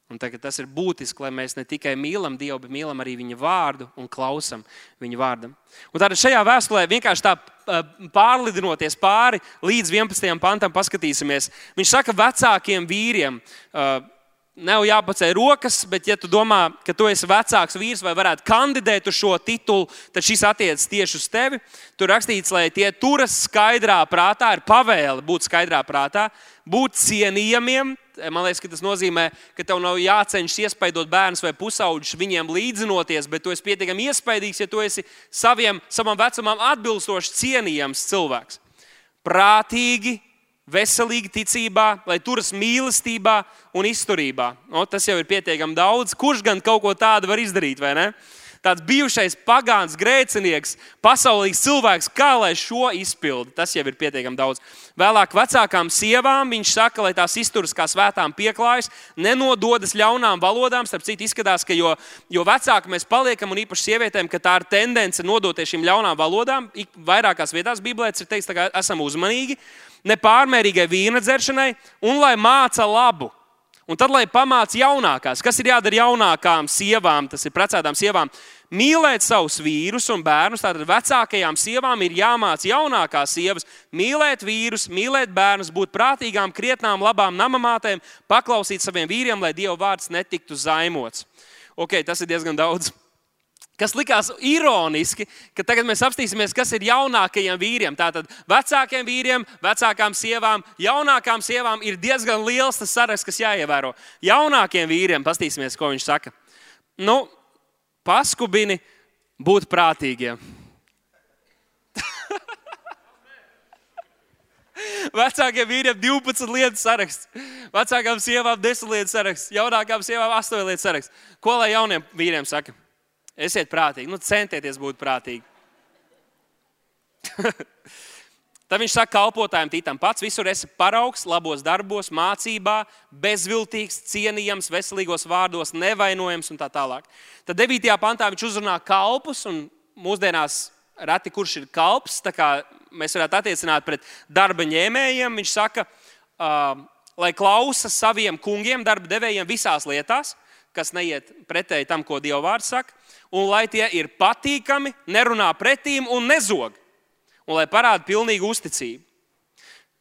Un tagad tas ir būtiski, lai mēs ne tikai mīlam Dievu, bet mīlam arī viņa vārdu un klausām viņa vārdam. Un tādā šajā vēstulē vienkārši tā pārlidinoties pāri līdz 11. pantam, paskatīsimies. Viņš saka vecākiem vīriem. Uh, nav jāpaceļ rokas, bet, ja tu domā, ka tu esi vecāks vīrs vai varētu kandidēt uz šo titulu, tad šis attiecas tieši uz tevi. Tur rakstīts, lai tie turas skaidrā prātā, ir pavēle būt skaidrā prātā, būt cienījamiem. Man liekas, ka tas nozīmē, ka tev nav jācenšas iespaidot bērnus vai pusauģus, viņiem līdzinoties, bet tu esi pietiekami iespaidīgs, ja tu esi saviem, savam vecumam atbilstoši cienījams cilvēks. Prātīgi, veselīgi ticībā, lai turas mīlestībā un izturībā. O, tas jau ir pietiekami daudz. Kurš gan kaut ko tādu var izdarīt, vai ne? Tāds bijušais pagāns, grēcinieks, pasaulīgs cilvēks, kā lai šo izpildu, tas jau ir pietiekami daudz. Vēlāk, vecākām sievām viņš saka, lai tās izturas kā svētām pieklājas, nenododas ļaunām valodām. Starp citu, izskatās, ka jo, jo vecāki mēs paliekam, un īpaši sievietēm, ka tā ir tendence nodoties šīm ļaunām valodām. Vairākās vietās Bībelē ir teikts, ka esam uzmanīgi nepārmērīgai vīna dzeršanai un lai māca labu. Un tad, lai pamāca jaunākās, kas ir jādara jaunākām sievām, tas ir precētām sievām, mīlēt savus vīrus un bērnus. Tātad vecākajām sievām ir jāmāca jaunākās sievas mīlēt vīrus, mīlēt bērnus, būt prātīgām, krietnām, labām namamātēm, paklausīt saviem vīriem, lai Dieva vārds netiktu zaimots. Ok, tas ir diezgan daudz kas likās ironiski, ka tagad mēs apstīsimies, kas ir jaunākajiem vīriem. Tātad vecākiem vīriem, vecākām sievām, jaunākām sievām ir diezgan liels tas saraksts, kas jāievēro. Jaunākiem vīriem pastīsimies, ko viņš saka. Nu, paskubini būt prātīgiem. Vecākiem vīriem 12 lietu saraksts, vecākām sievām 10 lietu saraksts, jaunākām sievām 8 lietu saraksts. Ko lai jauniem vīriem saka? Esiet prātīgi, nu, centieties būt prātīgi. Tad viņš saka, kalpotājiem tītam pats, visur esi paraugs, labos darbos, mācībā, bezviltīgs, cienījams, veselīgos vārdos, nevainojams un tā tālāk. Tad 9. pantā viņš uzrunā kalpus, un mūsdienās reti kurš ir kalps, tā kā mēs varētu attiecināt pret darba ņēmējiem. Viņš saka, uh, lai klausa saviem kungiem, darba devējiem visās lietās, kas neiet pretēji tam, ko Dieva vārds saka un lai tie ir patīkami, nerunā pretīm un nezog, un lai parāda pilnīgu uzticību.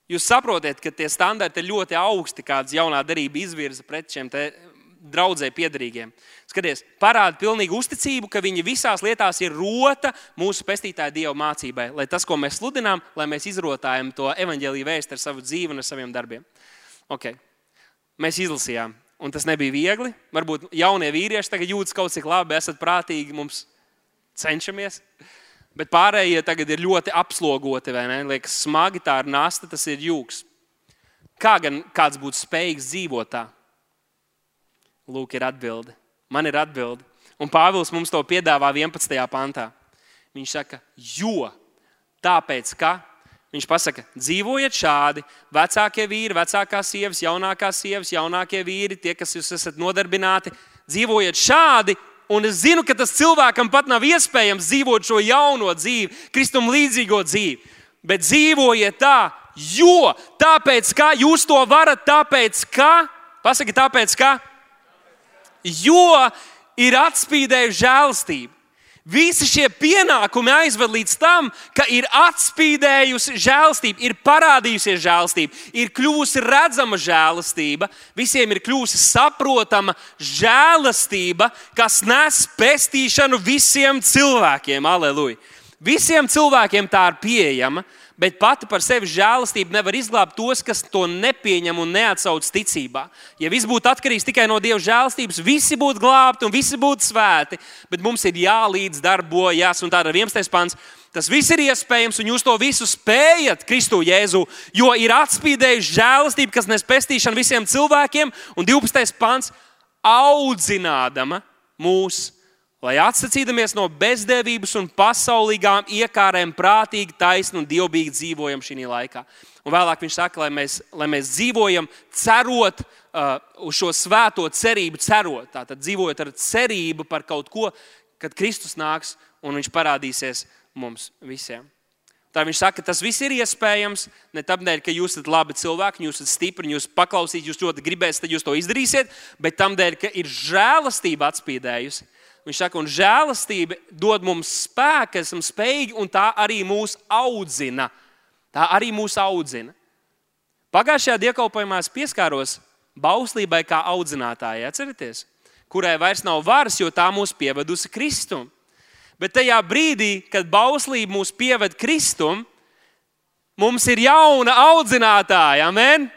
Jūs saprotat, ka tie standarti ir ļoti augsti, kādas jaunā darība izvirza pret šiem draudzē piedarīgiem. Skaties, parāda pilnīgu uzticību, ka viņi visās lietās ir rota mūsu pestītāja Dieva mācībai, lai tas, ko mēs sludinām, lai mēs izrotājam to evaņģēlīju vēstu ar savu dzīvi un ar saviem darbiem. Okay. Mēs izlasījām, un tas nebija viegli. Varbūt jaunie vīrieši tagad jūtas kaut cik labi, esat prātīgi, mums cenšamies. Bet pārējie tagad ir ļoti apslogoti, vai ne? Liekas, smagi tā ir nasta, tas ir jūgs. Kā gan kāds būtu spējīgs dzīvot tā? Lūk, ir atbilde. Man ir atbilde. Un Pāvils mums to piedāvā 11. pantā. Viņš saka, jo tāpēc, ka viņš pasaka, dzīvojiet šādi, vecākie vīri, vecākās sievas, jaunākās sievas, jaunākie vīri, tie, kas jūs esat nodarbināti, dzīvojiet šādi. Un es zinu, ka tas cilvēkam pat nav iespējams dzīvot šo jauno dzīvi, kristum līdzīgo dzīvi. Bet dzīvojiet tā, jo tāpēc, ka jūs to varat, tāpēc, ka, pasakiet, tāpēc, ka jo ir atspīdējusi žēlastība. Visi šie pienākumi aizved līdz tam, ka ir atspīdējusi žēlastība, ir parādījusies žēlastība, ir kļuvusi redzama žēlastība, visiem ir kļuvusi saprotama žēlastība, kas nes pestīšanu visiem cilvēkiem. Aleluja! Visiem cilvēkiem tā ir pieejama bet pati par sevi žēlastība nevar izglābt tos, kas to nepieņem un neatsauc ticībā. Ja viss būtu atkarīgs tikai no Dieva žēlastības, visi būtu glābti un visi būtu svēti, bet mums ir jālīdz darbojas, un tāda ir 11. pants. Tas viss ir iespējams, un jūs to visu spējat Kristu Jēzu, jo ir atspīdējusi žēlastība, kas nes pestīšanu visiem cilvēkiem, un 12. pants audzinādama mūsu lai atsacīdamies no bezdevības un pasaulīgām iekārēm, prātīgi, taisni un dievbijīgi dzīvojam šī laikā. Un vēlāk viņš saka, lai mēs, lai mēs dzīvojam, cerot uh, uz šo svēto cerību, cerot. Tātad dzīvojot ar cerību par kaut ko, kad Kristus nāks un viņš parādīsies mums visiem. Tā viņš saka, ka tas viss ir iespējams ne tādēļ, ka jūs esat labi cilvēki, jūs esat stipri, jūs paklausīsiet, jūs ļoti gribēsiet, tad jūs to izdarīsiet, bet tādēļ, ka ir žēlastība atspīdējusi Viņš saka, un žēlastība dod mums spēku, esam spējīgi, un tā arī mūs audzina. Tā arī mūs audzina. Pagājušajā dievkalpojumā es pieskāros bauslībai kā audzinātājai, atcerieties, kurai vairs nav varas, jo tā mūs pievedusi Kristum. Bet tajā brīdī, kad bauslība mūs pieved Kristum, mums ir jauna audzinātāja. Amen!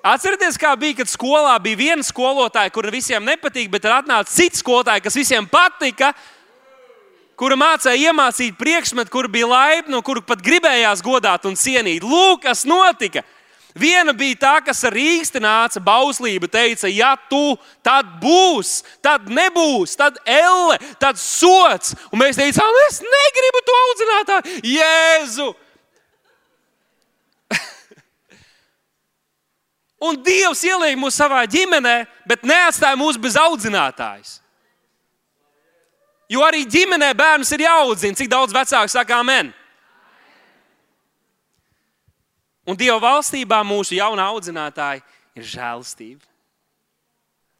Atcerieties, kā bija, kad skolā bija viena skolotāja, kura visiem nepatīk, bet tad atnāca cits skolotājs, kas visiem patika, kura mācīja iemācīt priekšmetu, kur bija laipna, kuru pat gribējās godāt un cienīt. Lūk, kas notika! Viena bija tā, kas ar īsti nāca bauslība, teica, ja tu tad būs, tad nebūs, tad elle, tad sots. Un mēs teicām, es negribu to audzinātāju, Jēzu! Un Dievs ielīja mūs savā ģimenē, bet neatstāja mūs bez audzinātājas. Jo arī ģimenē bērnus ir jāaudzina. Cik daudz vecāku saka, amen? Un Dieva valstībā mūsu jaunā audzinātāja ir žēlastība.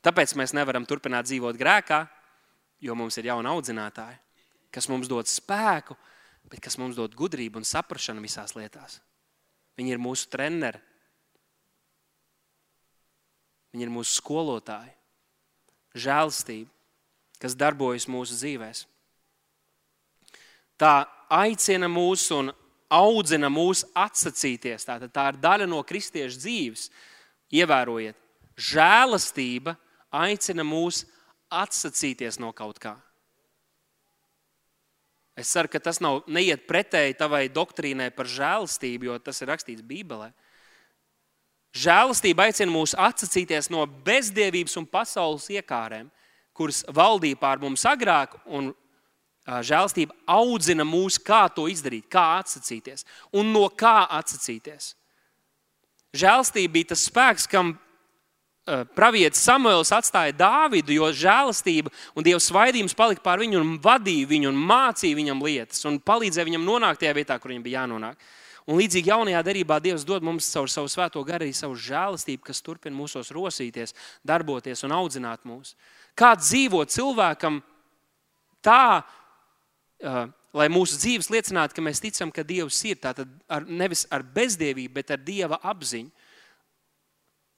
Tāpēc mēs nevaram turpināt dzīvot grēkā, jo mums ir jauna audzinātāja, kas mums dod spēku, bet kas mums dod gudrību un saprāšanu visās lietās. Viņi ir mūsu treneri, Viņi ir mūsu skolotāji, žēlastība, kas darbojas mūsu dzīvēm. Tā aicina mūs un audzina mūs atsacīties. Tā, tā ir daļa no kristiešu dzīves. Ievērojiet, žēlastība aicina mūs atsacīties no kaut kā. Es ceru, ka tas nav neiet pretēji tavai doktrīnai par žēlastību, jo tas ir rakstīts Bībelē. Žēlastība aicina mūs atsacīties no bezdievības un pasaules iekārēm, kuras valdīja pār mums agrāk, un žēlastība audzina mūs, kā to izdarīt, kā atsacīties un no kā atsacīties. Žēlastība bija tas spēks, kam pravietis Samuēls atstāja Dāvidu, jo žēlastība un Dieva svaidījums palika pār viņu un vadīja viņu un mācīja viņam lietas un palīdzēja viņam nonākt tajā vietā, kur viņam bija jānonāk. Un līdzīgi jaunajā darbā Dievs dod mums caur savu svēto garu arī savu žēlastību, kas turpina mūsos rosīties, darboties un audzināt mūs. Kā dzīvot cilvēkam tā, uh, lai mūsu dzīves liecinātu, ka mēs ticam, ka Dievs ir tātad ar, nevis ar bezdievību, bet ar Dieva apziņu,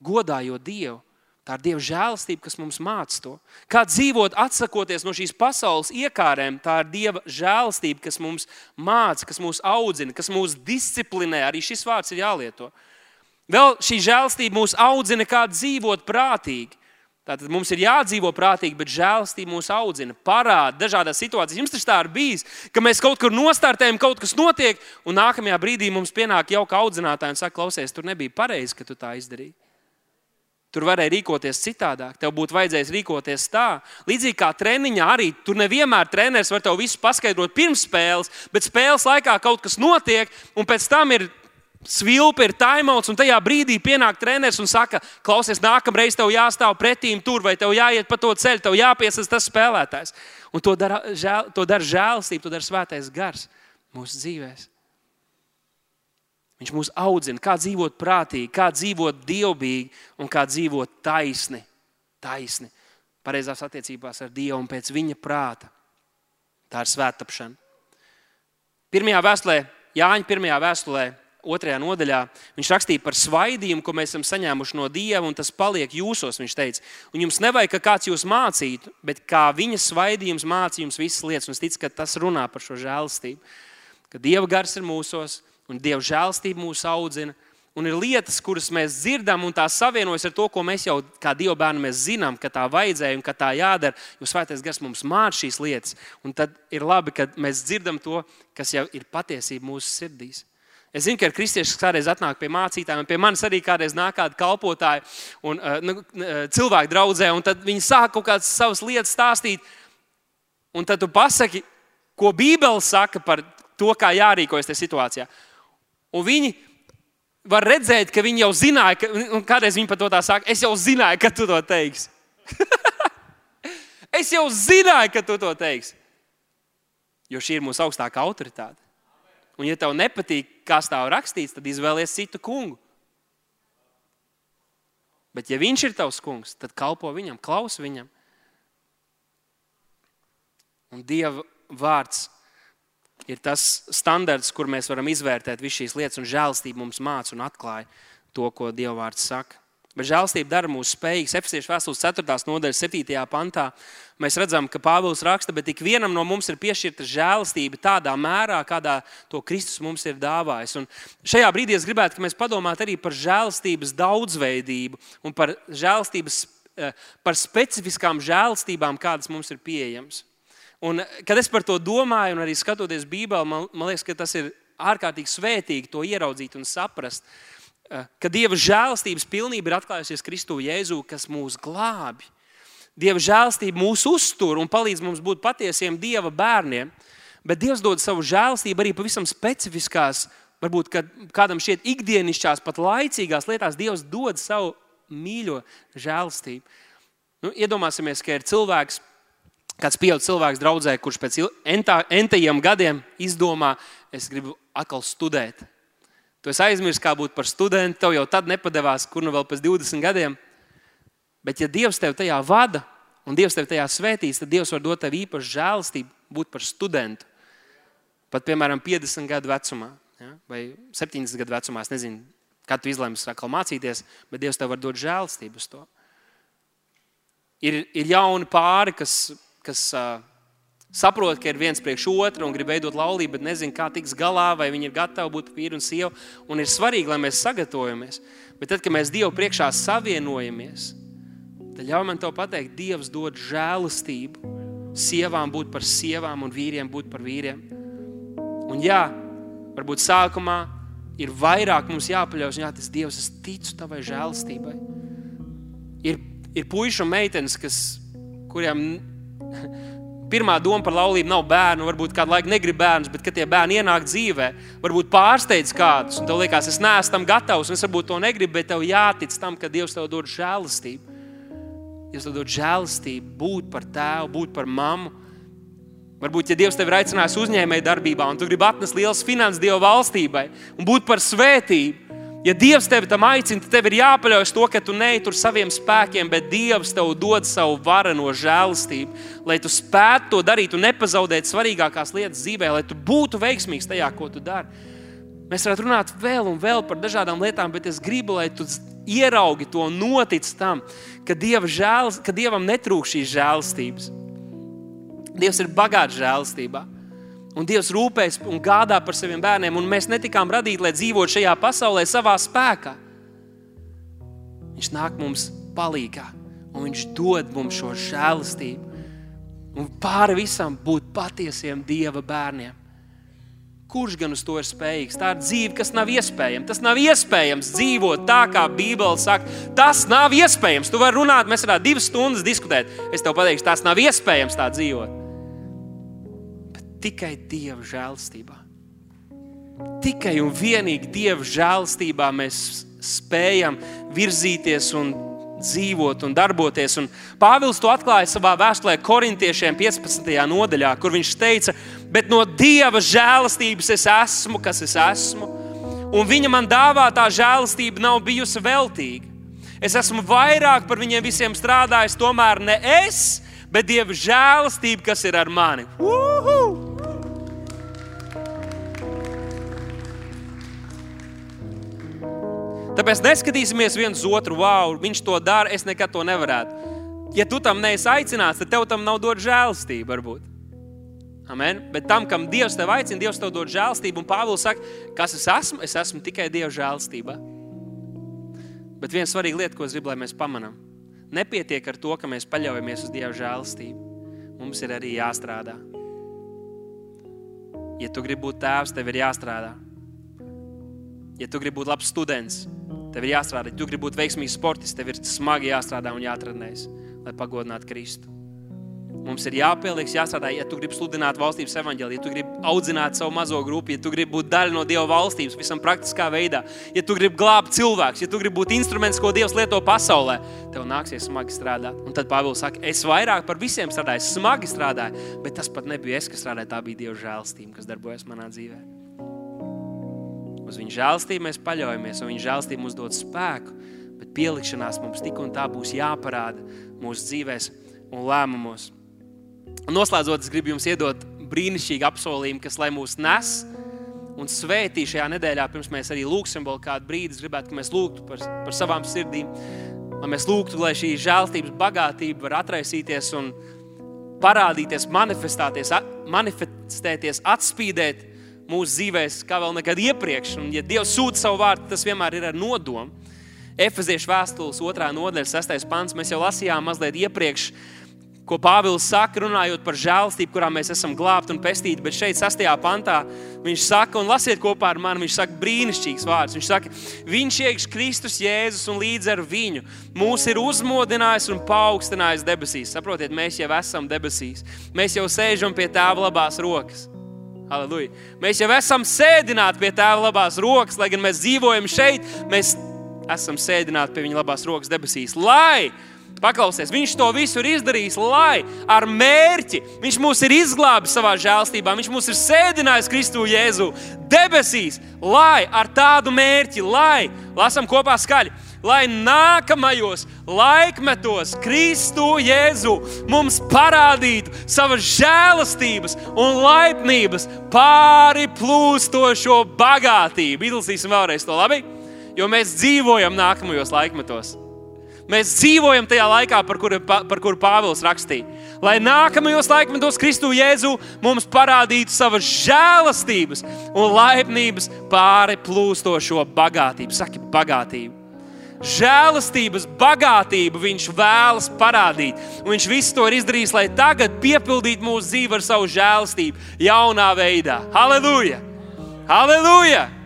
godājot Dievu. Tā ir Dieva žēlastība, kas mums māca to. Kā dzīvot, atsakoties no šīs pasaules iekārēm, tā ir Dieva žēlastība, kas mums māca, kas mūs audzina, kas mūs disciplinē. Arī šis vārds ir jālieto. Vēl šī žēlastība mūs audzina, kā dzīvot prātīgi. Tātad mums ir jādzīvo prātīgi, bet žēlastība mūs audzina, parāda dažādas situācijas. Jums tas tā ir bijis, ka mēs kaut kur nostartējam, kaut kas notiek, un nākamajā brīdī mums pienāk jauka audzinātāja un saka, klausies, tur nebija pareizi, ka tu tā izdarīji. Tur varēja rīkoties citādāk, tev būtu vajadzējis rīkoties tā. Līdzīgi kā treniņā, arī tur nevienmēr treneris var tev visu paskaidrot pirms spēles, bet spēles laikā kaut kas notiek, un pēc tam ir svilpi, ir taimauts, un tajā brīdī pienāk treneris un saka, klausies, nākamreiz tev jāstāv pretīm tur, vai tev jāiet pa to ceļu, tev jāpiesaista tas spēlētājs. Un to dara, žēl, to dara žēlastība, to dara svētais gars mūsu dzīvēm. Viņš mūs audzina, kā dzīvot prātīgi, kā dzīvot dievbijīgi un kā dzīvot taisni. taisni pareizās attiecībās ar Dievu un pēc viņa prāta. Tā ir svētāpšana. Pirmajā vēstulē, Jāņa pirmajā vēstulē, otrajā nodaļā, viņš rakstīja par svaidījumu, ko mēs esam saņēmuši no Dieva, un tas paliek jūsos. Viņš teica, un jums nevajag, ka kāds jūs mācītu, bet kā viņa svaidījums māca jums visas lietas. Un es ticu, ka tas runā par šo žēlastību. Ka Dieva gars ir mūsos, un Dieva žēlstība mūs audzina. Un ir lietas, kuras mēs dzirdam, un tās savienojas ar to, ko mēs jau kā Dieva bērni zinām, ka tā vajadzēja un ka tā jādara. Jo Svētais Gars mums māca šīs lietas. Un tad ir labi, ka mēs dzirdam to, kas jau ir patiesība mūsu sirdīs. Es zinu, ka ir kristieši, kas kādreiz atnāk pie mācītājiem, pie manis arī kādreiz nāk kādi kalpotāji un uh, nu, uh, cilvēki draudzē, un tad viņi sāk kaut kādas savas lietas stāstīt. Un tad tu pasaki, ko Bībele saka par to, kā jārīkojas tajā situācijā. Un viņi var redzēt, ka viņi jau zināja, ka, un kādreiz viņi par to tā saka, es jau zināju, ka tu to teiksi. es jau zināju, ka tu to teiksi. Jo šī ir mūsu augstākā autoritāte. Un, ja tev nepatīk, kas tā ir rakstīts, tad izvēlies citu kungu. Bet, ja viņš ir tavs kungs, tad kalpo viņam, klausa viņam. Un Dieva vārds ir tas standarts, kur mēs varam izvērtēt visas šīs lietas, un žēlastība mums māca un atklāja to, ko Dieva vārds saka. Bet žēlastība dara mūs spējīgus. Efesiešu vēstules 4. nodaļas 7. pantā mēs redzam, ka Pāvils raksta, bet ik vienam no mums ir piešķirta žēlastība tādā mērā, kādā to Kristus mums ir dāvājis. Un šajā brīdī es gribētu, lai mēs padomātu arī par žēlastības daudzveidību un par eh, par specifiskām žēlastībām, kādas mums ir pieejamas. Un, kad es par to domāju, un arī skatoties Bībelē, man, man liekas, ka tas ir ārkārtīgi svētīgi to ieraudzīt un saprast, eh, ka Dieva žēlastības pilnība ir atklājusies Kristu Jēzu, kas mūs glābi. Dieva žēlastība mūs uztur un palīdz mums būt patiesiem Dieva bērniem, bet Dievs dod savu žēlastību arī pavisam specifiskās, varbūt kādam šķiet ikdienišķās, pat laicīgās lietās. Dievs dod savu mīļo žēlastību. Nu, iedomāsimies, ka ir cilvēks, kāds pieaugušs cilvēks draudzē, kurš pēc entajiem gadiem izdomā, es gribu atkal studēt. Tu esi aizmirsis, kā būt par studentu, tev jau tad nepadevās, kur nu vēl pēc 20 gadiem. Bet, ja Dievs tev tajā vada un Dievs tev tajā svētīs, tad Dievs var dot tev īpašu žēlastību būt par studentu. Pat, piemēram, 50 gadu vecumā ja? vai 70 gadu vecumā. Es nezinu, kad tu izlemsi atkal mācīties, bet Dievs tev var dot žēlastību uz to. Ir, ir jauni pāri, kas kas uh, saprot, ka ir viens priekš otru un grib veidot laulību, bet nezina, kā tiks galā, vai viņi ir gatavi būt vīri un sieva. Un ir svarīgi, lai mēs sagatavojamies. Bet tad, kad mēs Dievu priekšā savienojamies, tad ļauj man te pateikt, Dievs dod žēlastību. Sievām būt par sievām un vīriem būt par vīriem. Un jā, varbūt sākumā ir vairāk mums jāpaļaujas, jā, tas Dievs, es ticu tavai žēlastībai. Ir, ir puiši un meitenes, kas, kuriem Pirmā doma par laulību nav bērnu. Varbūt kādu laiku negrib bērnus, bet kad tie bērni ienāk dzīvē, varbūt pārsteidz kādus. Tev liekas, es neesmu tam gatavs, un es varbūt to negribu, bet tev jātic tam, ka Dievs tev dod žēlastību. Dievs tev dod žēlastību, būt par tēvu, būt par mammu. Varbūt, ja Dievs tevi ir aicinājis uzņēmēju darbībā, un tu gribi atnest liels finanses Dieva valstībai un būt par svētību, Ja Dievs tevi tam aicina, tad tev ir jāpaļaujas to, ka tu neituri saviem spēkiem, bet Dievs tev dod savu vareno žēlastību, lai tu spētu to darīt un nepazaudētu svarīgākās lietas dzīvē, lai tu būtu veiksmīgs tajā, ko tu dari. Mēs varētu runāt vēl un vēl par dažādām lietām, bet es gribu, lai tu ieraugi to un notic tam, ka, Dieva žēl, ka Dievam netrūkst šīs žēlstības. Dievs ir bagāts žēlstībā. Un Dievs rūpējas un gādā par saviem bērniem, un mēs netikām radīti, lai dzīvotu šajā pasaulē savā spēkā. Viņš nāk mums palīdzīgā, un Viņš dod mums šo žēlastību. Un pāri visam būt patiesiem Dieva bērniem. Kurš gan uz to ir spējīgs? Tā ir dzīve, kas nav iespējama. Tas nav iespējams dzīvot tā, kā Bībele saka. Tas nav iespējams. Tu vari runāt, mēs varētu divas stundas diskutēt. Es tev pateikšu, tas nav iespējams tā dzīvot. Tikai Dieva žēlstībā. Tikai un vienīgi Dieva žēlstībā mēs spējam virzīties un dzīvot un darboties. Un Pāvils to atklāja savā vēstulē Korintiešiem 15. nodaļā, kur viņš teica, bet no Dieva žēlastības es esmu, kas es esmu. Un viņa man dāvātā žēlastība nav bijusi veltīga. Es esmu vairāk par viņiem visiem strādājis, tomēr ne es, bet Dieva žēlastība, kas ir ar mani. Uhu! Tāpēc neskatīsimies viens otru, wow, viņš to dara, es nekad to nevarētu. Ja tu tam neesi aicināts, tad tev tam nav dot žēlstību, varbūt. Amen. Bet tam, kam Dievs tev aicina, Dievs tev dod žēlstību. Un Pāvils saka, kas es esmu, es esmu tikai Dieva žēlstībā. Bet viena svarīga lieta, ko es gribu, lai mēs pamanām, nepietiek ar to, ka mēs paļaujamies uz Dieva žēlstību. Mums ir arī jāstrādā. Ja tu gribi būt tēvs, tev ir jāstrādā. Ja tu gribi būt labs students, Tev ir jāstrādā, ja tu gribi būt veiksmīgs sportists, tev ir smagi jāstrādā un jāatrenējas, lai pagodinātu Kristu. Mums ir jāpieliks, jāstrādā, ja tu gribi sludināt valstības evaņģēliju, ja tu gribi audzināt savu mazo grupu, ja tu gribi būt daļa no Dieva valstības, visam praktiskā veidā, ja tu gribi glābt cilvēkus, ja tu gribi būt instruments, ko Dievs lieto pasaulē, tev nāksies smagi strādāt. Un tad Pāvils saka, es vairāk par visiem strādāju, smagi strādāju, bet tas pat nebija es, kas strādāja, tā bija Dieva žēlstība, kas darbojas manā dzīvēm. Uz viņa žēlstību mēs paļaujamies, un viņa žēlstība mums dod spēku, bet pielikšanās mums tik un tā būs jāparāda mūsu dzīvēm un lēmumos. Un noslēdzot, es gribu jums iedot brīnišķīgu apsolījumu, kas lai mūs nes un svētī šajā nedēļā, pirms mēs arī lūgsim vēl kādu brīdi. Es gribētu, lai mēs lūgtu par, par savām sirdīm, lai mēs lūgtu, lai šī žēlstības bagātība var atraisīties un parādīties, manifestēties, manifestēties atspīdēt mūsu dzīvēm, kā vēl nekad iepriekš. Un, ja Dievs sūta savu vārdu, tas vienmēr ir ar nodomu. Efeziešu vēstules otrā nodaļa, sastais pants. Mēs jau lasījām mazliet iepriekš, ko Pāvils saka, runājot par žēlstību, kurā mēs esam glābti un pestīti. Bet šeit, sastajā pantā, viņš saka, un lasiet kopā ar mani, viņš saka brīnišķīgs vārds. Viņš saka, viņš iekš Kristus Jēzus un līdz ar viņu mūs ir uzmodinājis un paaugstinājis debesīs. Saprotiet, mēs jau esam debesīs. Mēs jau sēžam pie tēva labās rokas. Halleluja. Mēs jau esam sēdināti pie tēva labās rokas, lai gan mēs dzīvojam šeit, mēs esam sēdināti pie viņa labās rokas debesīs. Lai, paklausies, viņš to visu ir izdarījis, lai ar mērķi viņš mūs ir izglābis savā žēlstībā, viņš mūs ir sēdinājis Kristu Jēzu debesīs, lai ar tādu mērķi, lai, lasam kopā skaļi lai nākamajos laikmetos Kristu Jēzu mums parādītu savas žēlastības un laipnības pāri plūstošo bagātību. Izlasīsim vēlreiz to labi, jo mēs dzīvojam nākamajos laikmetos. Mēs dzīvojam tajā laikā, par kuru, par kuru Pāvils rakstīja. Lai nākamajos laikmetos Kristu Jēzu mums parādītu savas žēlastības un laipnības pāri plūstošo bagātību. Saki, bagātību žēlastības bagātību viņš vēlas parādīt. Un viņš visu to ir izdarījis, lai tagad piepildītu mūsu dzīvi ar savu žēlastību jaunā veidā. Halleluja! Halleluja!